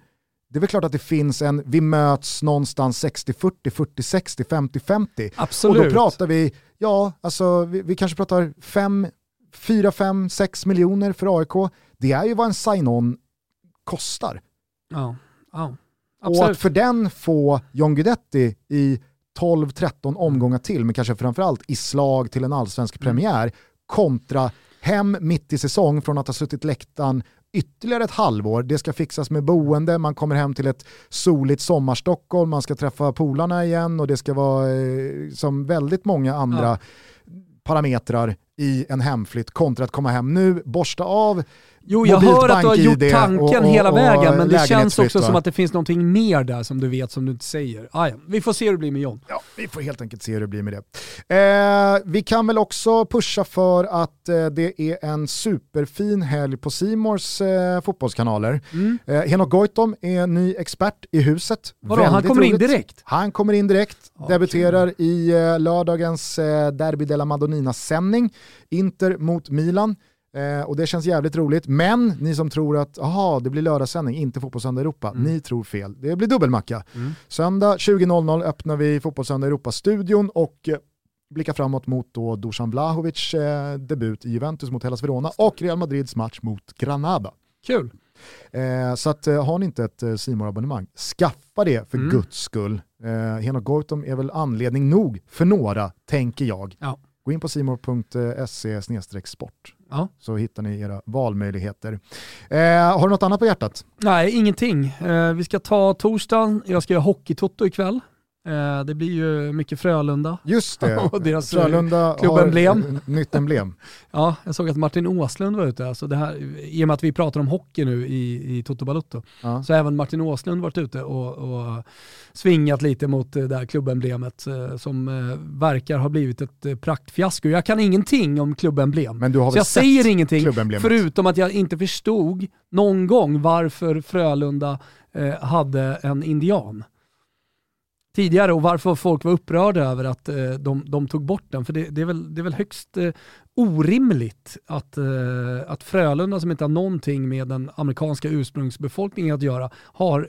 Det är väl klart att det finns en, vi möts någonstans 60-40, 40-60, 50-50.
Absolut.
Och då pratar vi, ja, alltså vi, vi kanske pratar 5, 4, 5, 6 miljoner för AIK. Det är ju vad en sign-on kostar.
Ja, ja.
Absolut. Och att för den få John Guidetti i 12-13 omgångar till, men kanske framförallt i slag till en allsvensk mm. premiär, kontra hem mitt i säsong från att ha suttit läktaren ytterligare ett halvår. Det ska fixas med boende, man kommer hem till ett soligt sommarstockholm, man ska träffa polarna igen och det ska vara eh, som väldigt många andra ja. parametrar i en hemflytt kontra att komma hem nu, borsta av
Jo, jag hör att du har gjort tanken och, och, hela vägen, men det känns också va? som att det finns någonting mer där som du vet som du inte säger. Ah, ja. Vi får se hur det blir med John.
Ja, vi får helt enkelt se hur det blir med det. Eh, vi kan väl också pusha för att eh, det är en superfin helg på Simors eh, fotbollskanaler. Mm. Eh, Henok Goitom är ny expert i huset.
Vadå, han kommer roligt. in direkt?
Han kommer in direkt, okay. debuterar i eh, lördagens eh, Derby della Madonnina-sändning. Inter mot Milan. Eh, och det känns jävligt roligt. Men ni som tror att aha, det blir lördagssändning, inte Fotbollssöndag Europa,
Mm.
ni tror fel. Det blir dubbelmacka.
Mm.
Söndag 20.00 öppnar vi Fotbollssöndag Europa-studion och eh, blickar framåt mot då Dusan Vlahovic eh, debut i Juventus mot Hellas Verona och Real Madrids match mot Granada.
Kul.
Eh, så att, eh, har ni inte ett eh, simor abonnemang skaffa det för
Mm.
guds skull. Eh, Henok Goitom är väl anledning nog för några, tänker jag.
Ja.
Gå in på simor.se sport
Ja.
så hittar ni era valmöjligheter. Eh, har du något annat på hjärtat?
Nej, ingenting. Eh, vi ska ta torsdagen, jag ska göra hockeytoto ikväll. Eh, det blir ju mycket Frölunda.
Just det,
Och deras, eh,
Frölunda
klubbemblem.
har eh, nytt emblem.
Ja, jag såg att Martin Åslund var ute. Alltså det här, I och med att vi pratar om hockey nu i, i Toto Balutto,
Ja.
så har även Martin Åslund varit ute och, och svingat lite mot det där klubbemblemet eh, som eh, verkar ha blivit ett eh, praktfiasko. Jag kan ingenting om klubbemblem.
Men du har
Så
väl
jag
sett
säger ingenting, förutom att jag inte förstod någon gång varför Frölunda eh, hade en indian tidigare och varför folk var upprörda över att eh, de, de tog bort den. För det, det, är, väl, det är väl högst eh, orimligt att, eh, att Frölunda som inte har någonting med den amerikanska ursprungsbefolkningen att göra har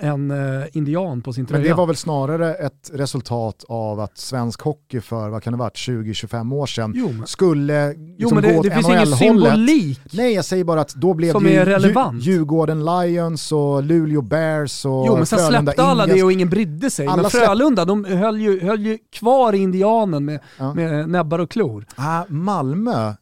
en eh, indian på sin tröja.
Men det var väl snarare ett resultat av att svensk hockey för, vad kan det varit, 20-25 år sedan
Jo, men,
skulle
jo,
liksom
men det,
gå
det
åt
finns ingen symbolik.
Nej, jag säger bara att då blev
Som
det
är relevant.
Dju- Djurgården Lions och Luleå Bears och
Jo men sen
Frölunda
släppte alla
Indians.
det och ingen brydde sig.
Alla
men Frölunda, de höll ju, höll ju kvar indianen med,
Ja.
med näbbar och klor.
Ah, Malmö, eh,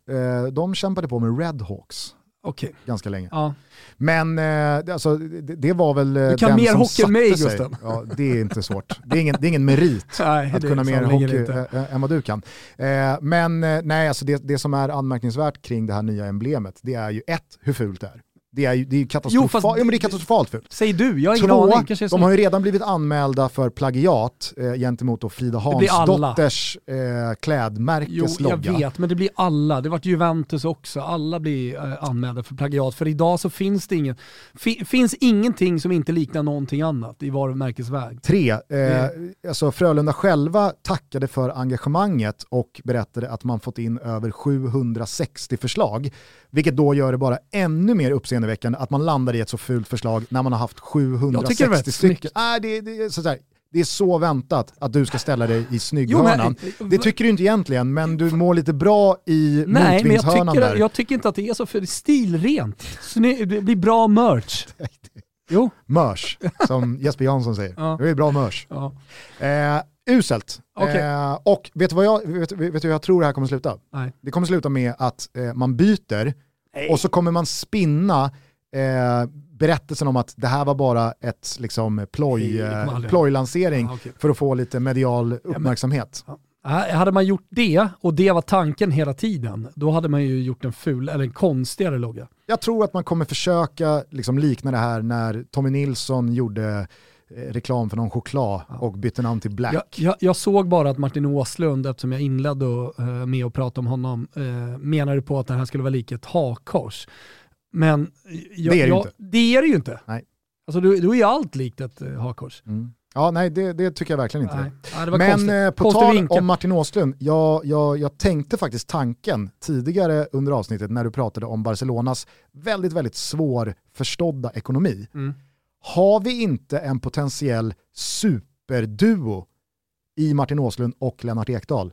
de kämpade på med Redhawks
Okej.
ganska länge.
Ja.
Men eh, det- alltså, det, det var väl eh,
Du kan
den
mer
som
hockey än mig,
sig.
Gusten.
Ja, det är inte svårt. Det är ingen, det är ingen merit
Nej,
att kunna mer hockey
inte.
äh, än vad du kan. Eh, men eh, nej, alltså det, det som är anmärkningsvärt kring det här nya emblemet, det är ju ett, hur fult det är. Det är ju det är katastrofa-
Jo,
ja, men det är katastrofalt fult.
Säg du, jag har ingen
Två,
aning. Kanske
de har ju redan blivit anmälda för plagiat eh, gentemot då Frida. Hansdotters eh,
Jo,
klädmärkes
jag vet, men det blir alla. Det vart Juventus också. Alla blir eh, anmälda för plagiat. För idag så finns det ingen, fi, finns ingenting som inte liknar någonting annat i varumärkesväg.
Tre, eh, alltså Frölunda själva tackade för engagemanget och berättade att man fått in över 760 förslag. Vilket då gör det bara ännu mer uppseendeväckande att man landar i ett så fult förslag när man har haft
Jag tycker det var
760
rätt
stycken. Nej, det, det, är så där, det är så väntat att du ska ställa dig i
Jo, men-
snygghörnan. Det tycker du inte egentligen, men du mår lite bra i
Nej, men jag tycker,
där.
jag tycker inte att det är så, för det är stilrent. Sny, det blir bra merch. Jo.
Mörs, som Jesper Jansson säger.
Ja.
Det är bra mörs.
Ja.
Eh, uselt.
Okej.
Eh, och vet du vad jag, vet, vet du hur jag tror det här kommer sluta?
Nej.
Det kommer sluta med att eh, man byter och så kommer man spinna eh, berättelsen om att det här var bara ett liksom, ploj,
Nej,
eh, plojlansering
Ja, okej.
för att få lite medial uppmärksamhet.
Äh, Hade man gjort det, och det var tanken hela tiden, då hade man ju gjort en ful, eller en konstigare logga.
Jag tror att man kommer försöka liksom, likna det här när Tommy Nilsson gjorde reklam för någon choklad och bytte namn till Black.
Jag, jag, jag såg bara att Martin Åslund, eftersom jag inledde och, eh, med att prata om honom, eh, menade på att det här skulle vara lik ett hakkors. Men jag,
Det är det
jag,
inte.
Det är det ju inte.
Nej.
Alltså, då, då är ju allt likt ett eh, hakkors.
Mm. Ja, nej det, det tycker jag verkligen inte.
Ja,
Men
konstigt.
eh, på
Konstig
tal
vinkel.
om Martin Åslund, jag, jag, jag tänkte faktiskt tanken tidigare under avsnittet när du pratade om Barcelonas väldigt, väldigt svårförstådda ekonomi.
Mm.
Har vi inte en potentiell superduo i Martin Åslund och Lennart Ekdal?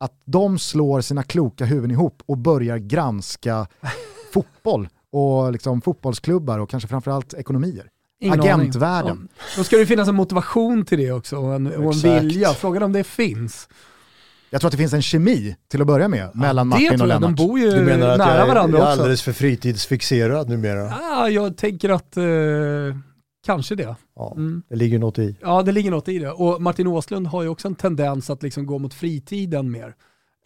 Att de slår sina kloka huvuden ihop och börjar granska fotboll och liksom fotbollsklubbar och kanske framförallt ekonomier.
Ingen
Agentvärlden.
aning. Ja. Då ska det finnas en motivation till det också och en, och en vilja. Frågan om det finns.
Jag tror att det finns en kemi till att börja med mellan
det
Martin och
tror jag, de
Lennart.
bor ju
Du menar att
nära
jag är,
varandra
jag är alldeles för fritidsfixerad numera?
Ah, jag tänker att eh, kanske det.
Ja,
Mm.
det ligger något i.
Ja, det ligger något i det. Och Martin Åslund har ju också en tendens att liksom gå mot fritiden mer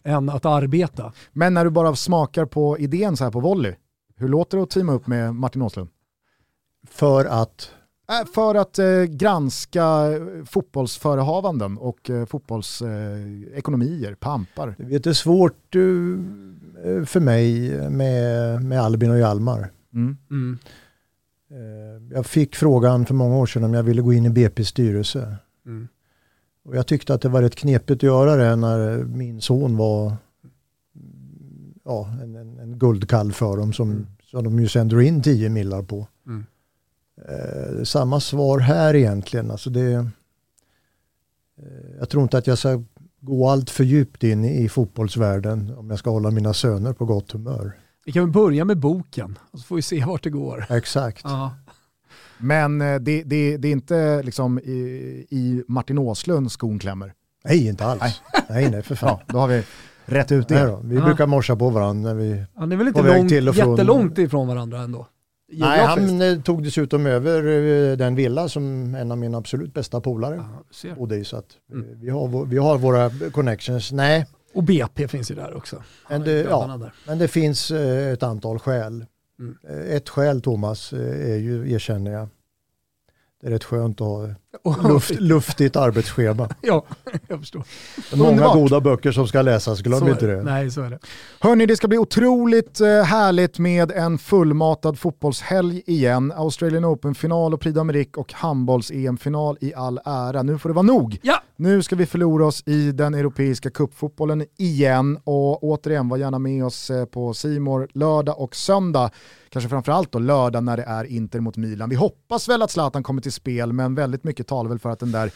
än att arbeta.
Men när du bara smakar på idén så här på volley, hur låter det att teama upp med Martin Åslund?
För att,
Äh, för att eh, granska eh, fotbollsförehavanden och eh, fotbollsekonomier, eh, ekonomier, pampar.
du vet, det är svårt eh, för mig med, med Albin och Hjalmar.
Mm.
Mm.
Eh, Jag fick frågan för många år sedan om jag ville gå in i BP's styrelse.
Mm.
Och jag tyckte att det var rätt knepigt att göra det när min son var ja, en, en, en guldkalv för dem som, mm. som de ju sänder in 10 millar på. Mm. Eh, samma svar här egentligen. Alltså det, eh, jag tror inte att jag ska gå allt för djupt in i fotbollsvärlden om jag ska hålla mina söner på gott humör.
Vi kan väl börja med boken och så får vi se vart det går.
Exakt. Ja.
Men eh, det, det, det, är inte liksom i, i Martin Åslund skon klämmer?
Nej, inte alls. Nej, nej, nej för fan. Ja,
då har vi rätt ut det.
Då, vi ja. brukar morsa på varandra när vi
ja, Ni är väl inte långt, till och från... jättelångt ifrån varandra ändå?
Nej, han eh, tog dessutom över eh, den villa som en av mina absolut bästa polare bodde i. Så att mm. vi, har, vi har våra connections. Nej.
Och BP finns ju där också.
Men det, ja, men det finns ett antal skäl. Mm. Ett skäl Thomas är ju, erkänner jag, det är rätt skönt att ha luft, luftigt arbetsschema.
ja, jag förstår.
Många Underbart. goda böcker som ska läsas, glöm så inte det.
Nej, så är det.
Hörni, det ska bli otroligt eh, härligt med en fullmatad fotbollshelg igen. Australian Open-final och Prix d'Amérique och handbolls-EM-final i all ära. Nu får det vara nog.
Ja.
Nu ska vi förlora oss i den europeiska cupfotbollen igen och återigen var gärna med oss eh, på Simor lördag och söndag kanske framförallt då lördag när det är Inter mot Milan. Vi hoppas väl att Zlatan kommer till spel, men väldigt mycket talar väl för att den där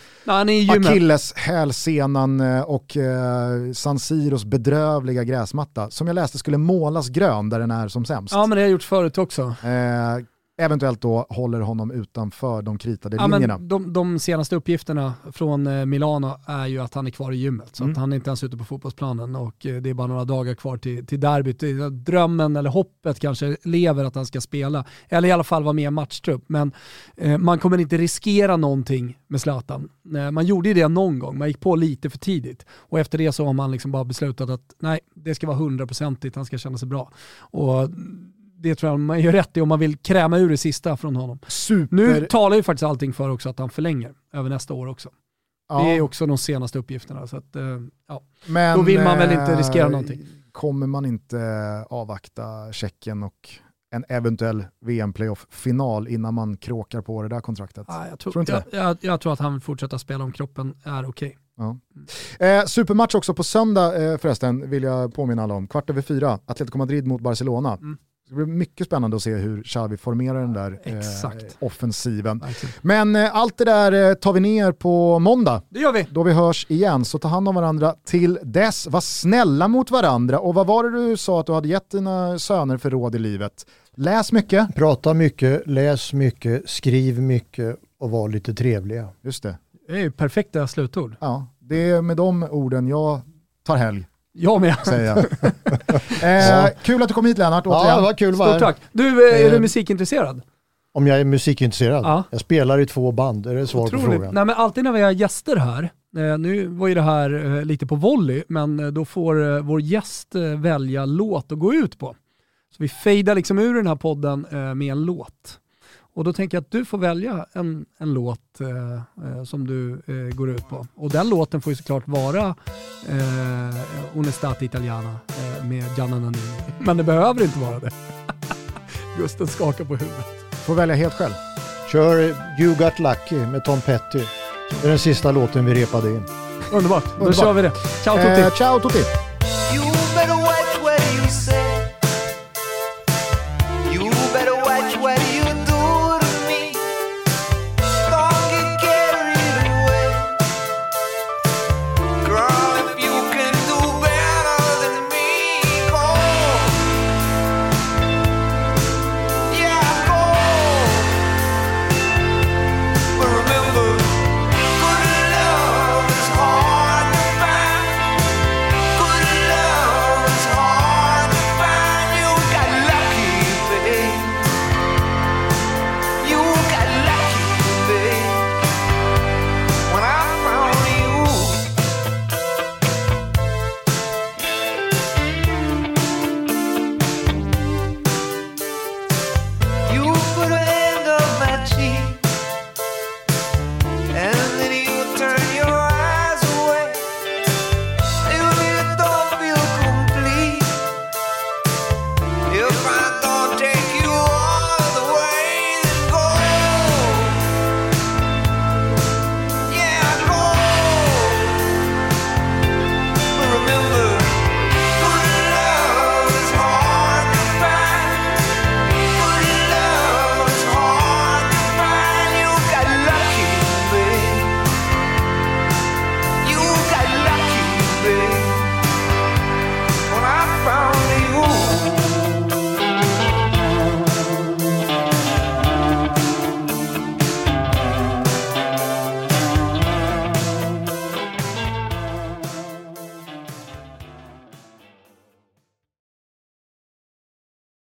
Achilles hälsenan eh, och eh, San Siros bedrövliga gräsmatta, som jag läste skulle målas grön där den är som sämst.
Ja men det har gjorts förut också.
Eh, eventuellt då håller honom utanför de kritade ja, linjerna.
De, de, senaste uppgifterna från eh, Milano är ju att han är kvar i gymmet, så mm. att han är inte ens ute på fotbollsplanen och eh, det är bara några dagar kvar till, till derbyt. Drömmen eller hoppet kanske lever att han ska spela, eller i alla fall vara med i matchtrupp. Men eh, man kommer inte riskera någonting med Zlatan. Eh, man gjorde ju det någon gång, man gick på lite för tidigt och efter det så har man liksom bara beslutat att nej, det ska vara hundraprocentigt, han ska känna sig bra. Och det tror jag man gör rätt i om man vill kräma ur det sista från honom.
Super.
Nu talar ju faktiskt allting för också att han förlänger över nästa år också. Ja. Det är också de senaste uppgifterna. Så att, eh, ja. Men, Då vill man väl inte riskera någonting.
Kommer man inte avvakta Tjeckien och en eventuell VM-playoff-final innan man kråkar på det där kontraktet?
Ja, jag, tror, tror jag, jag, jag, tror att han vill fortsätta spela om kroppen är okej. Okay.
Ja. Eh, supermatch också på söndag eh, förresten, vill jag påminna alla om. Kvart över fyra, Atletico Madrid mot Barcelona. Mm. Det blir mycket spännande att se hur Xavi formerar den där eh, offensiven. Verkligen. Men eh, allt det där eh, tar vi ner på måndag.
Det gör vi.
Då vi hörs igen, så ta hand om varandra till dess. Var snälla mot varandra och vad var det du sa att du hade gett dina söner för råd i livet? Läs mycket.
Prata mycket, läs mycket, skriv mycket och var lite trevliga.
Just det.
Det är ju perfekta slutord.
Ja, det är med de orden jag tar helg.
Jag med.
Säger jag. eh. Kul att du kom hit Lennart,
återigen. Ja, det var kul.
Stort tack. Du, är du eh, musikintresserad?
Om jag är musikintresserad? Ja. Jag spelar i två band, är det svar Otroligt. på frågan?
Nej, men alltid när vi har gäster här, eh, nu var ju det här eh, lite på volley, men då får vår gäst välja låt att gå ut på. Så vi fejdar liksom ur den här podden med en låt. Och då tänker jag att du får välja en, en låt eh, eh, som du eh, går ut på. Och den låten får ju såklart vara eh, Onestate Italiana eh, med Gianna Nannini. Men det behöver inte vara det. Gusten skakar på huvudet.
Får välja helt själv.
Kör You Got Lucky med Tom Petty. Det är den sista låten vi repade in.
Underbart, då Underbart. kör vi det. Ciao Tutti!
Eh, ciao Tutti!